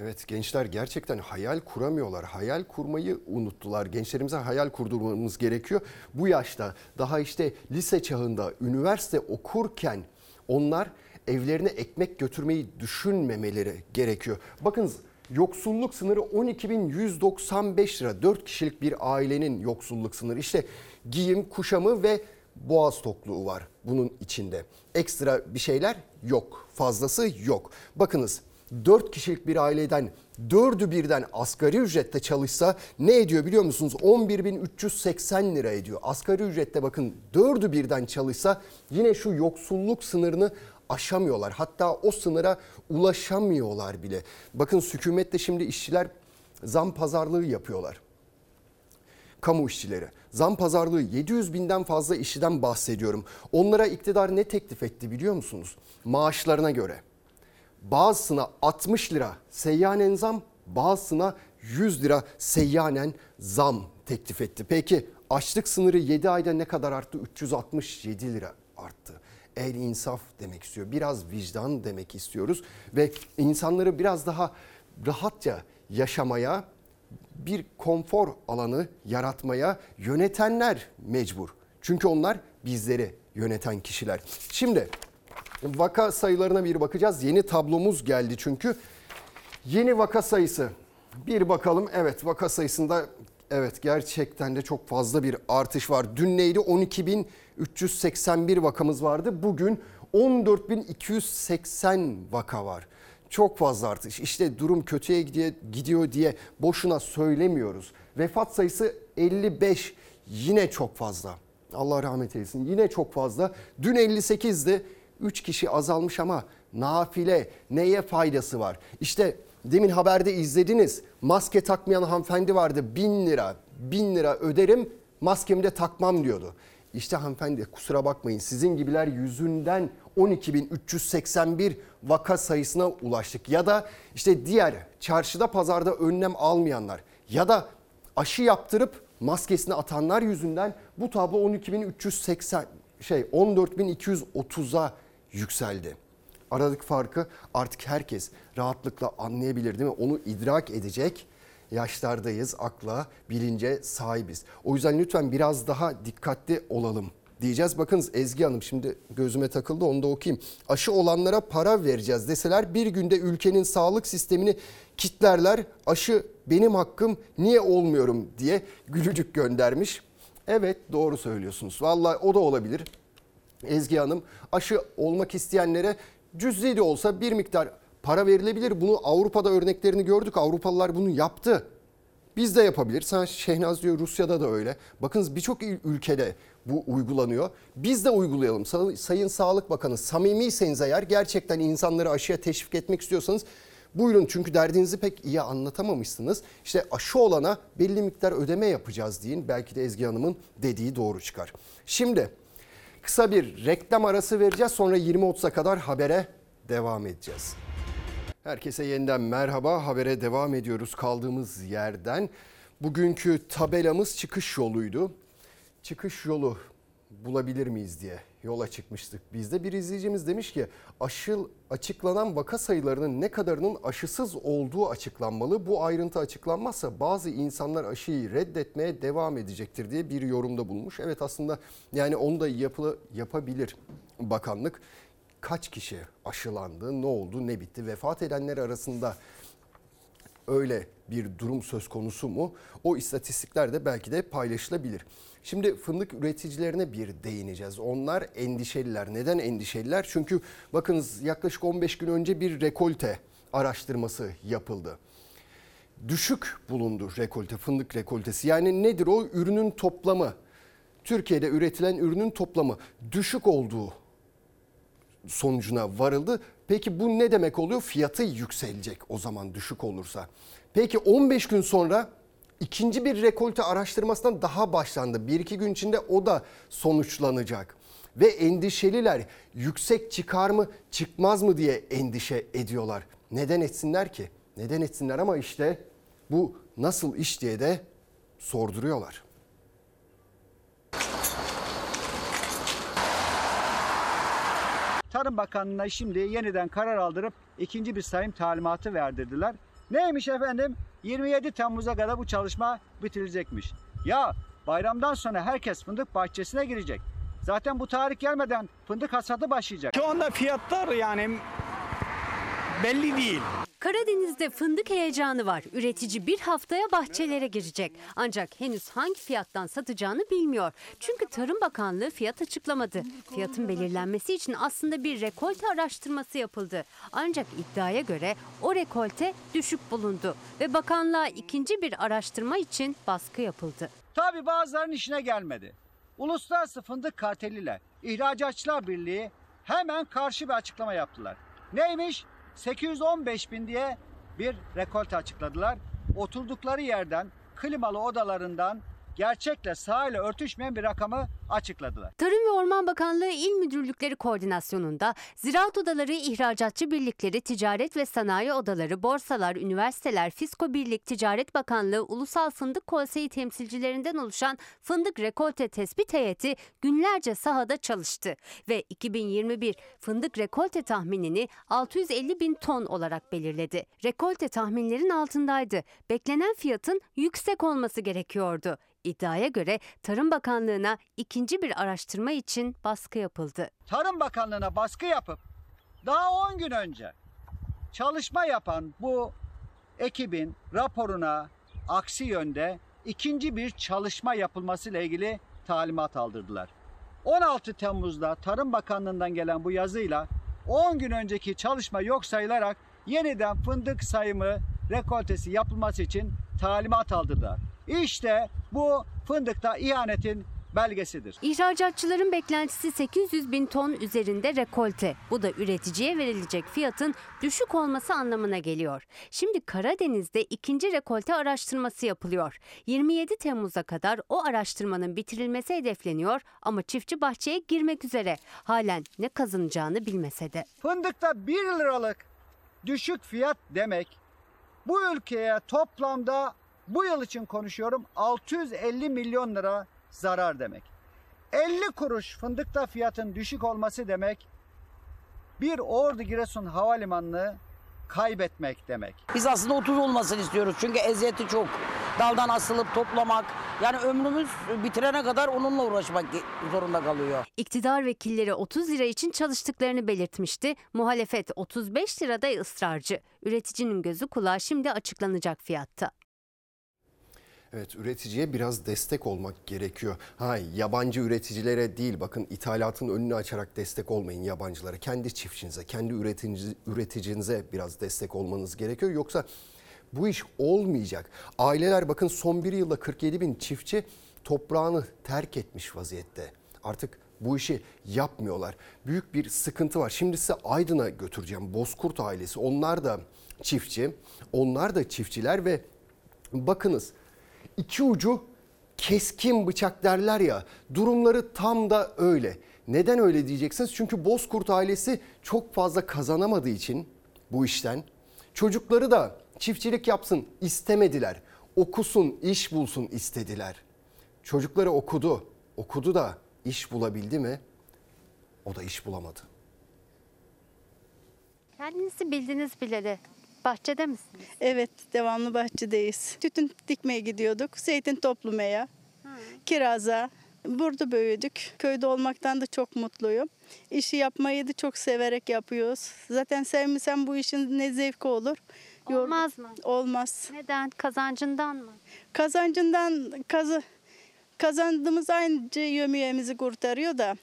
S1: Evet gençler gerçekten hayal kuramıyorlar. Hayal kurmayı unuttular. Gençlerimize hayal kurdurmamız gerekiyor. Bu yaşta daha işte lise çağında üniversite okurken onlar evlerine ekmek götürmeyi düşünmemeleri gerekiyor. Bakınız yoksulluk sınırı 12.195 lira. 4 kişilik bir ailenin yoksulluk sınırı. İşte giyim, kuşamı ve boğaz tokluğu var bunun içinde. Ekstra bir şeyler yok. Fazlası yok. Bakınız 4 kişilik bir aileden 4'ü birden asgari ücrette çalışsa ne ediyor biliyor musunuz? 11.380 lira ediyor. Asgari ücrette bakın 4'ü birden çalışsa yine şu yoksulluk sınırını aşamıyorlar. Hatta o sınıra ulaşamıyorlar bile. Bakın hükümette şimdi işçiler zam pazarlığı yapıyorlar kamu işçileri. Zam pazarlığı 700 binden fazla işçiden bahsediyorum. Onlara iktidar ne teklif etti biliyor musunuz? Maaşlarına göre. Bazısına 60 lira seyyanen zam, bazısına 100 lira seyyanen zam teklif etti. Peki açlık sınırı 7 ayda ne kadar arttı? 367 lira arttı. El insaf demek istiyor. Biraz vicdan demek istiyoruz ve insanları biraz daha rahatça yaşamaya, bir konfor alanı yaratmaya yönetenler mecbur. Çünkü onlar bizleri yöneten kişiler. Şimdi vaka sayılarına bir bakacağız. Yeni tablomuz geldi çünkü. Yeni vaka sayısı. Bir bakalım. Evet vaka sayısında evet gerçekten de çok fazla bir artış var. Dün neydi? 12.381 vakamız vardı. Bugün 14.280 vaka var. Çok fazla artış. İşte durum kötüye gidiyor diye boşuna söylemiyoruz. Vefat sayısı 55 yine çok fazla. Allah rahmet eylesin. Yine çok fazla. Dün 58'di. 3 kişi azalmış ama nafile neye faydası var? İşte Demin haberde izlediniz. Maske takmayan hanımefendi vardı. Bin lira, bin lira öderim maskemi de takmam diyordu. İşte hanımefendi kusura bakmayın sizin gibiler yüzünden 12.381 vaka sayısına ulaştık. Ya da işte diğer çarşıda pazarda önlem almayanlar ya da aşı yaptırıp maskesini atanlar yüzünden bu tablo 12.380 şey 14.230'a yükseldi. Aradaki farkı artık herkes rahatlıkla anlayabilir değil mi? Onu idrak edecek yaşlardayız, akla, bilince sahibiz. O yüzden lütfen biraz daha dikkatli olalım diyeceğiz. Bakınız Ezgi Hanım şimdi gözüme takıldı onu da okuyayım. Aşı olanlara para vereceğiz deseler bir günde ülkenin sağlık sistemini kitlerler. Aşı benim hakkım niye olmuyorum diye gülücük göndermiş. Evet doğru söylüyorsunuz. Vallahi o da olabilir. Ezgi Hanım aşı olmak isteyenlere cüzi de olsa bir miktar para verilebilir. Bunu Avrupa'da örneklerini gördük. Avrupalılar bunu yaptı. Biz de yapabilir. Sen Şehnaz diyor Rusya'da da öyle. Bakınız birçok ülkede bu uygulanıyor. Biz de uygulayalım. Sayın Sağlık Bakanı samimiyseniz eğer gerçekten insanları aşıya teşvik etmek istiyorsanız buyurun çünkü derdinizi pek iyi anlatamamışsınız. İşte aşı olana belli miktar ödeme yapacağız deyin. Belki de Ezgi Hanım'ın dediği doğru çıkar. Şimdi kısa bir reklam arası vereceğiz. Sonra 20.30'a kadar habere devam edeceğiz. Herkese yeniden merhaba. Habere devam ediyoruz kaldığımız yerden. Bugünkü tabelamız çıkış yoluydu. Çıkış yolu bulabilir miyiz diye yola çıkmıştık. Bizde bir izleyicimiz demiş ki aşı açıklanan vaka sayılarının ne kadarının aşısız olduğu açıklanmalı. Bu ayrıntı açıklanmazsa bazı insanlar aşıyı reddetmeye devam edecektir diye bir yorumda bulmuş. Evet aslında yani onu da yapı, yapabilir bakanlık kaç kişi aşılandı, ne oldu, ne bitti? Vefat edenler arasında öyle bir durum söz konusu mu? O istatistikler de belki de paylaşılabilir. Şimdi fındık üreticilerine bir değineceğiz. Onlar endişeliler. Neden endişeliler? Çünkü bakınız yaklaşık 15 gün önce bir rekolte araştırması yapıldı. Düşük bulundu rekolte, fındık rekoltesi. Yani nedir o? Ürünün toplamı. Türkiye'de üretilen ürünün toplamı düşük olduğu sonucuna varıldı. Peki bu ne demek oluyor? Fiyatı yükselecek o zaman düşük olursa. Peki 15 gün sonra ikinci bir rekolte araştırmasından daha başlandı. Bir iki gün içinde o da sonuçlanacak. Ve endişeliler yüksek çıkar mı çıkmaz mı diye endişe ediyorlar. Neden etsinler ki? Neden etsinler ama işte bu nasıl iş diye de sorduruyorlar.
S35: Tarım Bakanlığı'na şimdi yeniden karar aldırıp ikinci bir sayım talimatı verdirdiler. Neymiş efendim? 27 Temmuz'a kadar bu çalışma bitirilecekmiş. Ya bayramdan sonra herkes fındık bahçesine girecek. Zaten bu tarih gelmeden fındık hasadı başlayacak.
S36: Şu anda fiyatlar yani belli değil.
S37: Karadeniz'de fındık heyecanı var. Üretici bir haftaya bahçelere girecek. Ancak henüz hangi fiyattan satacağını bilmiyor. Çünkü Tarım Bakanlığı fiyat açıklamadı. Fiyatın belirlenmesi için aslında bir rekolte araştırması yapıldı. Ancak iddiaya göre o rekolte düşük bulundu ve bakanlığa ikinci bir araştırma için baskı yapıldı.
S35: Tabi bazılarının işine gelmedi. Uluslararası Fındık Karteliyle İhracatçılar Birliği hemen karşı bir açıklama yaptılar. Neymiş? 815 bin diye bir rekolte açıkladılar. Oturdukları yerden klimalı odalarından gerçekle sahile örtüşmeyen bir rakamı açıkladılar.
S37: Tarım ve Orman Bakanlığı İl Müdürlükleri koordinasyonunda ziraat odaları, ihracatçı birlikleri, ticaret ve sanayi odaları, borsalar, üniversiteler, Fisko Birlik, Ticaret Bakanlığı, Ulusal Fındık Konseyi temsilcilerinden oluşan fındık rekolte tespit heyeti günlerce sahada çalıştı ve 2021 fındık rekolte tahminini 650 bin ton olarak belirledi. Rekolte tahminlerin altındaydı. Beklenen fiyatın yüksek olması gerekiyordu. İddiaya göre Tarım Bakanlığı'na ikinci bir araştırma için baskı yapıldı.
S35: Tarım Bakanlığı'na baskı yapıp daha 10 gün önce çalışma yapan bu ekibin raporuna aksi yönde ikinci bir çalışma yapılması ile ilgili talimat aldırdılar. 16 Temmuz'da Tarım Bakanlığı'ndan gelen bu yazıyla 10 gün önceki çalışma yok sayılarak yeniden fındık sayımı rekoltesi yapılması için talimat aldırdılar. İşte bu fındıkta ihanetin belgesidir.
S37: İhracatçıların beklentisi 800 bin ton üzerinde rekolte. Bu da üreticiye verilecek fiyatın düşük olması anlamına geliyor. Şimdi Karadeniz'de ikinci rekolte araştırması yapılıyor. 27 Temmuz'a kadar o araştırmanın bitirilmesi hedefleniyor ama çiftçi bahçeye girmek üzere. Halen ne kazanacağını bilmese de.
S35: Fındıkta 1 liralık düşük fiyat demek bu ülkeye toplamda bu yıl için konuşuyorum 650 milyon lira zarar demek. 50 kuruş fındıkta fiyatın düşük olması demek bir Ordu Giresun Havalimanı'nı kaybetmek demek.
S38: Biz aslında 30 olmasını istiyoruz çünkü eziyeti çok. Daldan asılıp toplamak yani ömrümüz bitirene kadar onunla uğraşmak zorunda kalıyor.
S37: İktidar vekilleri 30 lira için çalıştıklarını belirtmişti. Muhalefet 35 lirada ısrarcı. Üreticinin gözü kulağı şimdi açıklanacak fiyatta.
S1: Evet üreticiye biraz destek olmak gerekiyor. Ha yabancı üreticilere değil bakın ithalatın önünü açarak destek olmayın yabancılara. Kendi çiftçinize, kendi üretici, üreticinize biraz destek olmanız gerekiyor. Yoksa bu iş olmayacak. Aileler bakın son bir yılda 47 bin çiftçi toprağını terk etmiş vaziyette. Artık bu işi yapmıyorlar. Büyük bir sıkıntı var. Şimdi size Aydın'a götüreceğim. Bozkurt ailesi. Onlar da çiftçi. Onlar da çiftçiler ve bakınız iki ucu keskin bıçak derler ya. Durumları tam da öyle. Neden öyle diyeceksiniz? Çünkü Bozkurt ailesi çok fazla kazanamadığı için bu işten çocukları da çiftçilik yapsın istemediler. Okusun, iş bulsun istediler. Çocukları okudu. Okudu da iş bulabildi mi? O da iş bulamadı.
S37: Kendinizi bildiniz bileli. Bahçede misiniz?
S39: Evet, devamlı bahçedeyiz. Tütün dikmeye gidiyorduk, zeytin toplamaya, kiraza. Burada büyüdük. Köyde olmaktan da çok mutluyum. İşi yapmayı da çok severek yapıyoruz. Zaten sevmesem bu işin ne zevki olur.
S37: Olmaz mı?
S39: Olmaz.
S37: Neden? Kazancından mı?
S39: Kazancından kazı kazandığımız aynı yömiyemizi kurtarıyor da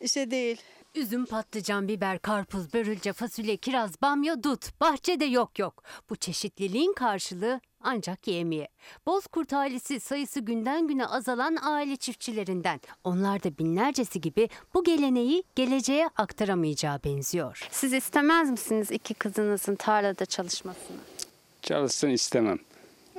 S39: işte değil.
S37: Üzüm, patlıcan, biber, karpuz, börülce, fasulye, kiraz, bamya, dut. Bahçede yok yok. Bu çeşitliliğin karşılığı ancak yemiye. Bozkurt ailesi sayısı günden güne azalan aile çiftçilerinden. Onlar da binlercesi gibi bu geleneği geleceğe aktaramayacağı benziyor. Siz istemez misiniz iki kızınızın tarlada çalışmasını?
S40: Çalışsın istemem.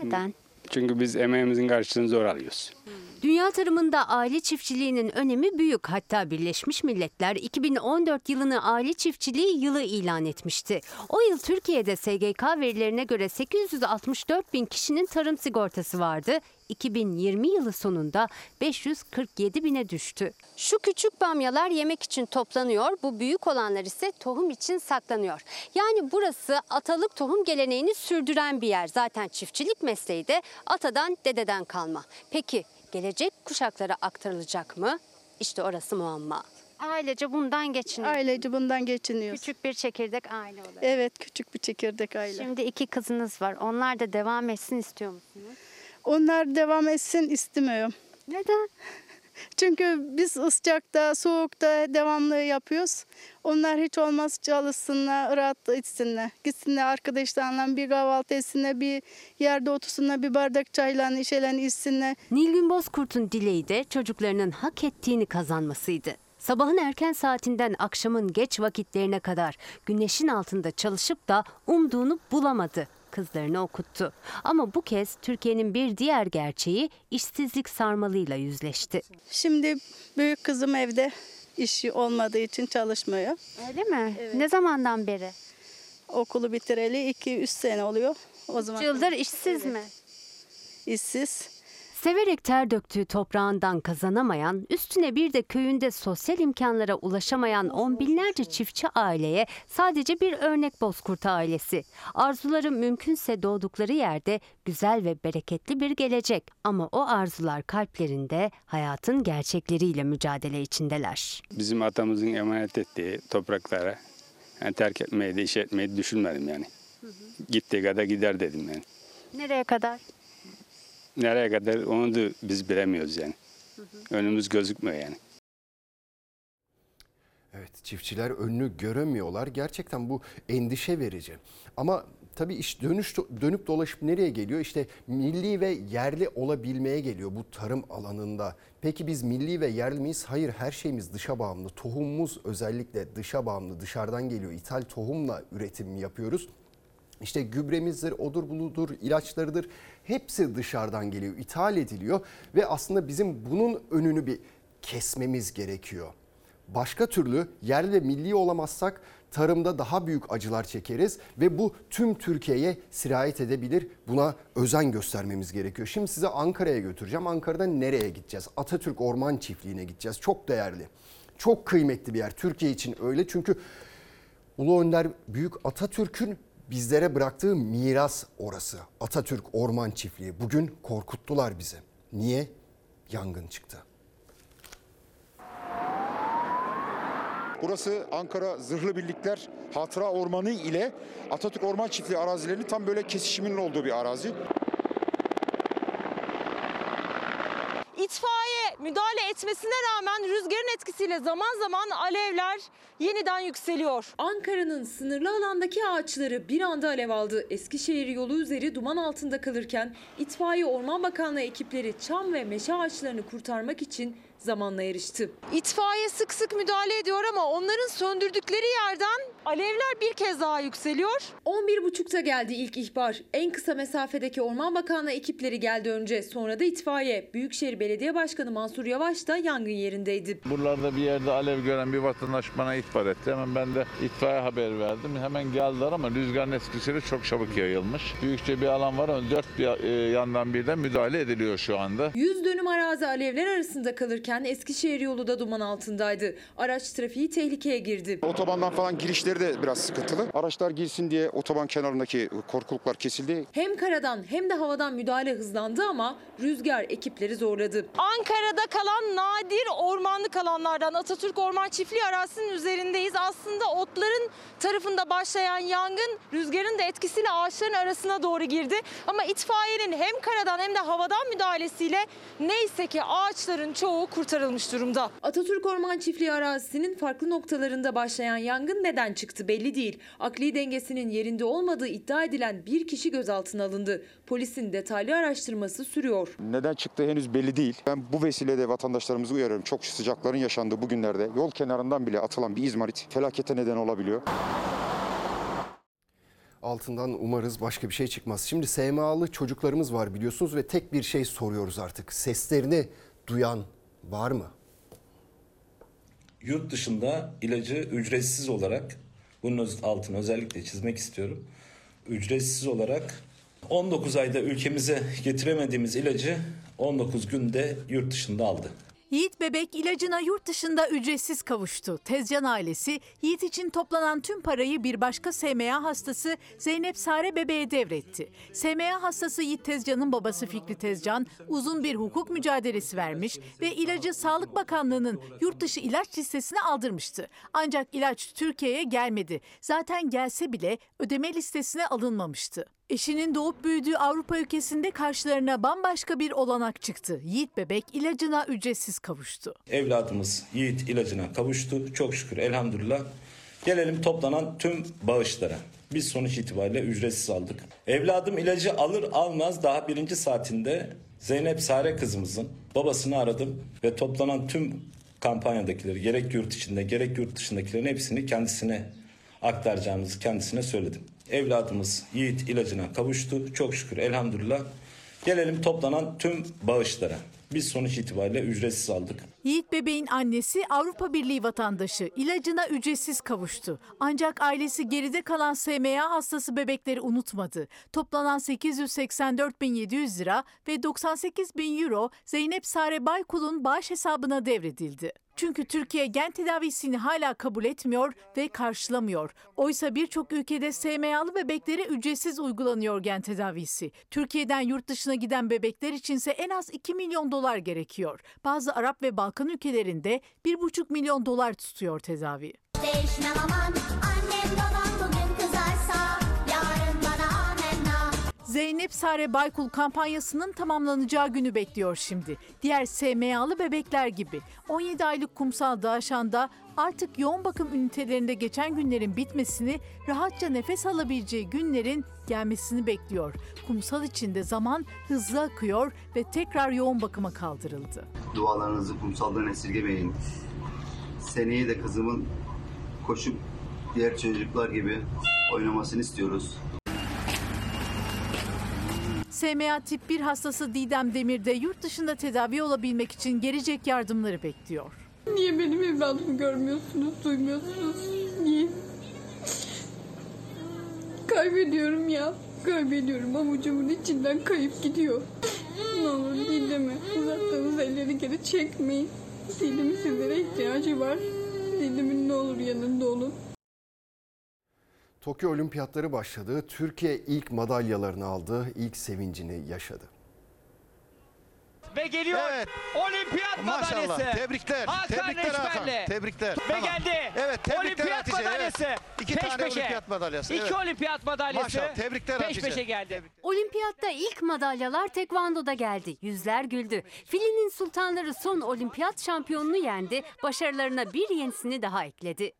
S37: Neden?
S40: Çünkü biz emeğimizin karşılığını zor alıyoruz.
S37: Dünya tarımında aile çiftçiliğinin önemi büyük. Hatta Birleşmiş Milletler 2014 yılını aile çiftçiliği yılı ilan etmişti. O yıl Türkiye'de SGK verilerine göre 864 bin kişinin tarım sigortası vardı. 2020 yılı sonunda 547 bine düştü. Şu küçük bamyalar yemek için toplanıyor, bu büyük olanlar ise tohum için saklanıyor. Yani burası atalık tohum geleneğini sürdüren bir yer. Zaten çiftçilik mesleği de atadan dededen kalma. Peki gelecek kuşaklara aktarılacak mı? İşte orası muamma. Ailece bundan geçiniyor.
S39: Ailece bundan geçiniyoruz.
S37: Küçük bir çekirdek aile olarak.
S39: Evet, küçük bir çekirdek aile.
S37: Şimdi iki kızınız var. Onlar da devam etsin istiyor musunuz?
S39: Onlar devam etsin istemiyorum.
S37: Neden?
S39: Çünkü biz sıcakta, soğukta devamlı yapıyoruz. Onlar hiç olmaz çalışsınlar, rahat etsinler. Gitsinler arkadaşlarla bir kahvaltı etsinler, bir yerde otursunlar, bir bardak çayla, işelerini içsinler.
S37: Nilgün Bozkurt'un dileği de çocuklarının hak ettiğini kazanmasıydı. Sabahın erken saatinden akşamın geç vakitlerine kadar güneşin altında çalışıp da umduğunu bulamadı. Kızlarını okuttu. Ama bu kez Türkiye'nin bir diğer gerçeği işsizlik sarmalıyla yüzleşti.
S39: Şimdi büyük kızım evde işi olmadığı için çalışmıyor.
S37: Öyle mi? Ne zamandan beri?
S39: Okulu bitireli 2-3 sene oluyor. O zaman
S37: yıldır işsiz mi?
S39: İşsiz.
S37: Severek ter döktüğü toprağından kazanamayan, üstüne bir de köyünde sosyal imkanlara ulaşamayan on binlerce çiftçi aileye sadece bir örnek Bozkurt ailesi. Arzuları mümkünse doğdukları yerde güzel ve bereketli bir gelecek ama o arzular kalplerinde hayatın gerçekleriyle mücadele içindeler.
S40: Bizim atamızın emanet ettiği topraklara yani terk etmeyi de iş etmeyi düşünmedim yani. Gittiği kadar gider dedim yani.
S37: Nereye kadar?
S40: Nereye kadar onu da biz bilemiyoruz yani. Önümüz gözükmüyor yani.
S1: Evet çiftçiler önünü göremiyorlar. Gerçekten bu endişe verici. Ama tabii iş dönüş dönüp dolaşıp nereye geliyor? İşte milli ve yerli olabilmeye geliyor bu tarım alanında. Peki biz milli ve yerli miyiz? Hayır her şeyimiz dışa bağımlı. Tohumumuz özellikle dışa bağımlı. Dışarıdan geliyor. İthal tohumla üretim yapıyoruz. İşte gübremizdir, odur buludur, ilaçlarıdır. Hepsi dışarıdan geliyor, ithal ediliyor ve aslında bizim bunun önünü bir kesmemiz gerekiyor. Başka türlü yerli ve milli olamazsak tarımda daha büyük acılar çekeriz ve bu tüm Türkiye'ye sirayet edebilir. Buna özen göstermemiz gerekiyor. Şimdi size Ankara'ya götüreceğim. Ankara'da nereye gideceğiz? Atatürk Orman Çiftliği'ne gideceğiz. Çok değerli. Çok kıymetli bir yer. Türkiye için öyle çünkü Ulu Önder Büyük Atatürk'ün bizlere bıraktığı miras orası. Atatürk Orman Çiftliği. Bugün korkuttular bizi. Niye? Yangın çıktı.
S41: Burası Ankara Zırhlı Birlikler Hatıra Ormanı ile Atatürk Orman Çiftliği arazilerinin tam böyle kesişiminin olduğu bir arazi.
S29: İtfaiye müdahale etmesine rağmen rüzgarın etkisiyle zaman zaman alevler yeniden yükseliyor.
S28: Ankara'nın sınırlı alandaki ağaçları bir anda alev aldı. Eskişehir yolu üzeri duman altında kalırken itfaiye Orman Bakanlığı ekipleri çam ve meşe ağaçlarını kurtarmak için zamanla yarıştı.
S29: İtfaiye sık sık müdahale ediyor ama onların söndürdükleri yerden alevler bir kez daha yükseliyor.
S28: 11.30'da geldi ilk ihbar. En kısa mesafedeki Orman Bakanlığı ekipleri geldi önce. Sonra da itfaiye. Büyükşehir Belediye Başkanı Mansur Yavaş da yangın yerindeydi.
S42: Buralarda bir yerde alev gören bir vatandaş bana ihbar etti. Hemen ben de itfaiye haber verdim. Hemen geldiler ama rüzgarın etkisiyle çok çabuk yayılmış. Büyükçe bir alan var ama dört bir, e, yandan birden müdahale ediliyor şu anda.
S28: 100 dönüm arazi alevler arasında kalırken Eskişehir yolu da duman altındaydı. Araç trafiği tehlikeye girdi.
S41: Otobandan falan girişleri de biraz sıkıntılı. Araçlar girsin diye otoban kenarındaki korkuluklar kesildi.
S28: Hem karadan hem de havadan müdahale hızlandı ama rüzgar ekipleri zorladı.
S29: Ankara'da kalan nadir ormanlık alanlardan Atatürk Orman Çiftliği arazisinin üzerindeyiz. Aslında otların tarafında başlayan yangın rüzgarın da etkisiyle ağaçların arasına doğru girdi. Ama itfaiyenin hem karadan hem de havadan müdahalesiyle neyse ki ağaçların çoğu kurtarılmış durumda.
S28: Atatürk Orman Çiftliği arazisinin farklı noktalarında başlayan yangın neden çıktı belli değil. Akli dengesinin yerinde olmadığı iddia edilen bir kişi gözaltına alındı. Polisin detaylı araştırması sürüyor.
S41: Neden çıktığı henüz belli değil. Ben bu vesileyle vatandaşlarımızı uyarıyorum. Çok sıcakların yaşandığı bu günlerde yol kenarından bile atılan bir izmarit felakete neden olabiliyor.
S1: Altından umarız başka bir şey çıkmaz. Şimdi SMA'lı çocuklarımız var biliyorsunuz ve tek bir şey soruyoruz artık. Seslerini duyan var mı?
S43: Yurt dışında ilacı ücretsiz olarak bunun altını özellikle çizmek istiyorum. Ücretsiz olarak 19 ayda ülkemize getiremediğimiz ilacı 19 günde yurt dışında aldı.
S15: Yiğit bebek ilacına yurt dışında ücretsiz kavuştu. Tezcan ailesi Yiğit için toplanan tüm parayı bir başka SMA hastası Zeynep Sare bebeğe devretti. SMA hastası Yiğit Tezcan'ın babası Fikri Tezcan uzun bir hukuk mücadelesi vermiş ve ilacı Sağlık Bakanlığı'nın yurt dışı ilaç listesine aldırmıştı. Ancak ilaç Türkiye'ye gelmedi. Zaten gelse bile ödeme listesine alınmamıştı. Eşinin doğup büyüdüğü Avrupa ülkesinde karşılarına bambaşka bir olanak çıktı. Yiğit bebek ilacına ücretsiz kavuştu.
S43: Evladımız Yiğit ilacına kavuştu. Çok şükür elhamdülillah. Gelelim toplanan tüm bağışlara. Biz sonuç itibariyle ücretsiz aldık. Evladım ilacı alır almaz daha birinci saatinde Zeynep Sare kızımızın babasını aradım ve toplanan tüm kampanyadakileri gerek yurt içinde gerek yurt dışındakilerin hepsini kendisine aktaracağımızı kendisine söyledim. Evladımız Yiğit ilacına kavuştu. Çok şükür elhamdülillah. Gelelim toplanan tüm bağışlara. Biz sonuç itibariyle ücretsiz aldık.
S15: Yiğit bebeğin annesi Avrupa Birliği vatandaşı ilacına ücretsiz kavuştu. Ancak ailesi geride kalan SMA hastası bebekleri unutmadı. Toplanan 884.700 lira ve 98 bin euro Zeynep Sare Baykul'un bağış hesabına devredildi. Çünkü Türkiye gen tedavisini hala kabul etmiyor ve karşılamıyor. Oysa birçok ülkede SMA'lı bebeklere ücretsiz uygulanıyor gen tedavisi. Türkiye'den yurt dışına giden bebekler içinse en az 2 milyon dolar gerekiyor. Bazı Arap ve Balkan ülkelerinde 1,5 milyon dolar tutuyor tedavi.
S44: Zeynep Sare Baykul kampanyasının tamamlanacağı günü bekliyor şimdi. Diğer SMA'lı bebekler gibi 17 aylık kumsal Dağışan'da artık yoğun bakım ünitelerinde geçen günlerin bitmesini, rahatça nefes alabileceği günlerin gelmesini bekliyor. Kumsal içinde zaman hızlı akıyor ve tekrar yoğun bakıma kaldırıldı.
S45: Dualarınızı kumsaldan esirgemeyin. Seneye de kızımın koşup diğer çocuklar gibi oynamasını istiyoruz.
S44: SMA tip 1 hastası Didem Demir de yurt dışında tedavi olabilmek için gelecek yardımları bekliyor.
S46: Niye benim evladımı görmüyorsunuz, duymuyorsunuz? Niye? Kaybediyorum ya. Kaybediyorum. Avucumun içinden kayıp gidiyor. Ne olur Didem'e uzattığınız elleri geri çekmeyin. Didem'in sizlere ihtiyacı var. Didem'in ne olur yanında olun.
S1: Tokyo Olimpiyatları başladı. Türkiye ilk madalyalarını aldı. İlk sevincini yaşadı.
S47: Ve geliyor olimpiyat
S48: Maşallah.
S47: madalyası.
S48: Tebrikler.
S47: Hakan
S48: Tebrikler Hakan. Tebrikler.
S47: Ve
S48: Tamam.
S47: geldi.
S48: Evet, tebrikler
S47: olimpiyat
S48: Hatice,
S47: madalyası.
S48: evet. İki
S47: peş
S48: tane
S47: peşe.
S48: olimpiyat madalyası,
S47: İki
S48: evet.
S47: olimpiyat madalyası.
S48: Maşallah, tebrikler
S47: Peş
S48: Hatice.
S47: peşe geldi.
S37: Olimpiyatta ilk madalyalar tekvandoda geldi. Yüzler güldü. Filenin sultanları son olimpiyat şampiyonunu yendi. Başarılarına bir yenisini daha ekledi.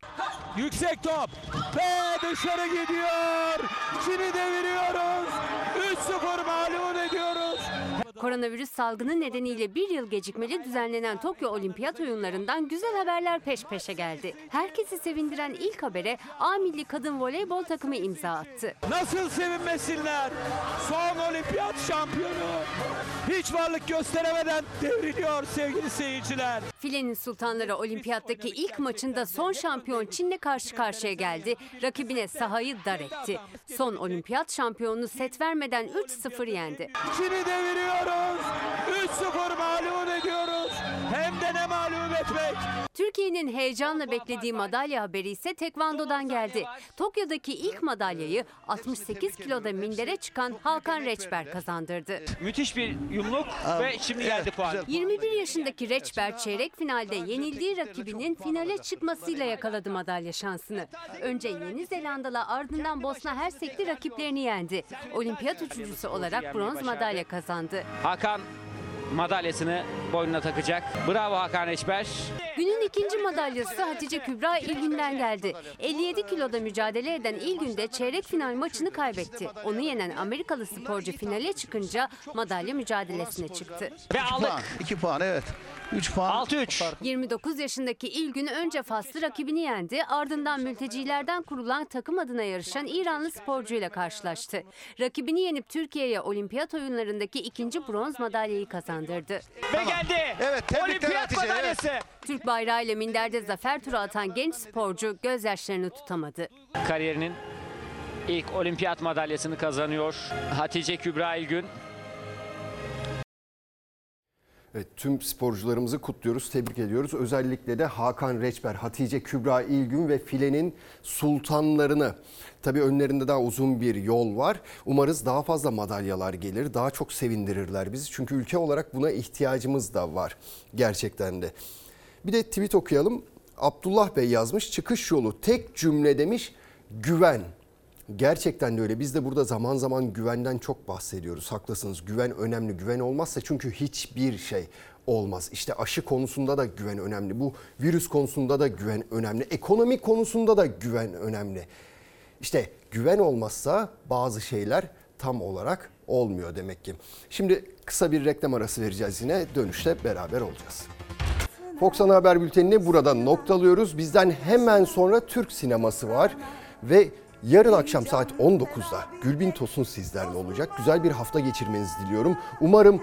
S47: Yüksek top. Ve dışarı gidiyor. Çin'i deviriyoruz. 3-0 mağlup ediyoruz.
S37: Koronavirüs salgını nedeniyle bir yıl gecikmeli düzenlenen Tokyo Olimpiyat Oyunlarından güzel haberler peş peşe geldi. Herkesi sevindiren ilk habere A milli kadın voleybol takımı imza attı.
S47: Nasıl sevinmesinler? Son olimpiyat şampiyonu. Hiç varlık gösteremeden devriliyor sevgili seyirciler.
S37: Filenin sultanları olimpiyattaki ilk maçında son şampiyon Çin'le karşı karşıya geldi. Rakibine sahayı dar etti. Son olimpiyat şampiyonunu set vermeden 3-0 yendi.
S47: Çin'i deviriyoruz. 3-0 mağlup ediyoruz. Hem de ne mağlup etmek.
S37: Türkiye'nin heyecanla beklediği madalya haberi ise tekvandodan geldi. Tokyo'daki ilk madalyayı 68 kiloda mindere çıkan Hakan Reçber kazandırdı.
S47: Müthiş bir yumruk ve şimdi geldi puan.
S37: 21 yaşındaki Reçber çeyrek finalde yenildiği rakibinin finale çıkmasıyla yakaladı madalya şansını. Önce Yeni Zelandalı ardından Bosna Hersekli rakiplerini yendi. Olimpiyat üçüncüsü olarak bronz madalya kazandı.
S47: Hakan madalyasını boynuna takacak. Bravo Hakan Eşber.
S37: Günün ikinci madalyası Hatice Kübra İlgün'den geldi. 57 kiloda mücadele eden İlgün de çeyrek final maçını kaybetti. Onu yenen Amerikalı sporcu finale çıkınca madalya mücadelesine çıktı.
S47: Ve aldık.
S48: 2 puan evet. 3 puan.
S47: 6-3.
S37: 29 yaşındaki İlgün önce Faslı rakibini yendi, ardından mültecilerden kurulan takım adına yarışan İranlı sporcuyla karşılaştı. Rakibini yenip Türkiye'ye olimpiyat oyunlarındaki ikinci bronz madalyayı kazandırdı.
S47: Ve geldi.
S48: Evet tebrikler
S47: Olimpiyat
S48: Hatice.
S47: madalyası.
S37: Türk bayrağıyla minderde zafer turu atan genç sporcu gözyaşlarını tutamadı.
S47: Kariyerinin ilk olimpiyat madalyasını kazanıyor. Hatice Kübra İlgün.
S1: Evet, tüm sporcularımızı kutluyoruz, tebrik ediyoruz. Özellikle de Hakan Reçber, Hatice Kübra İlgün ve filenin sultanlarını. Tabii önlerinde daha uzun bir yol var. Umarız daha fazla madalyalar gelir, daha çok sevindirirler bizi. Çünkü ülke olarak buna ihtiyacımız da var gerçekten de. Bir de tweet okuyalım. Abdullah Bey yazmış, çıkış yolu tek cümle demiş, güven. Gerçekten de öyle. Biz de burada zaman zaman güvenden çok bahsediyoruz. Haklısınız. Güven önemli. Güven olmazsa çünkü hiçbir şey olmaz. İşte aşı konusunda da güven önemli. Bu virüs konusunda da güven önemli. Ekonomi konusunda da güven önemli. İşte güven olmazsa bazı şeyler tam olarak olmuyor demek ki. Şimdi kısa bir reklam arası vereceğiz yine. Dönüşte beraber olacağız. Fox Ana Haber Bülteni'ni burada noktalıyoruz. Bizden hemen sonra Türk sineması var ve yarın akşam saat 19'da Gülbin Tosun sizlerle olacak. Güzel bir hafta geçirmenizi diliyorum. Umarım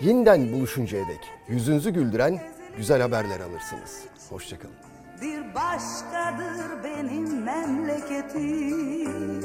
S1: yeniden buluşuncaya dek yüzünüzü güldüren güzel haberler alırsınız. Hoşçakalın.
S49: Bir başkadır benim memleketim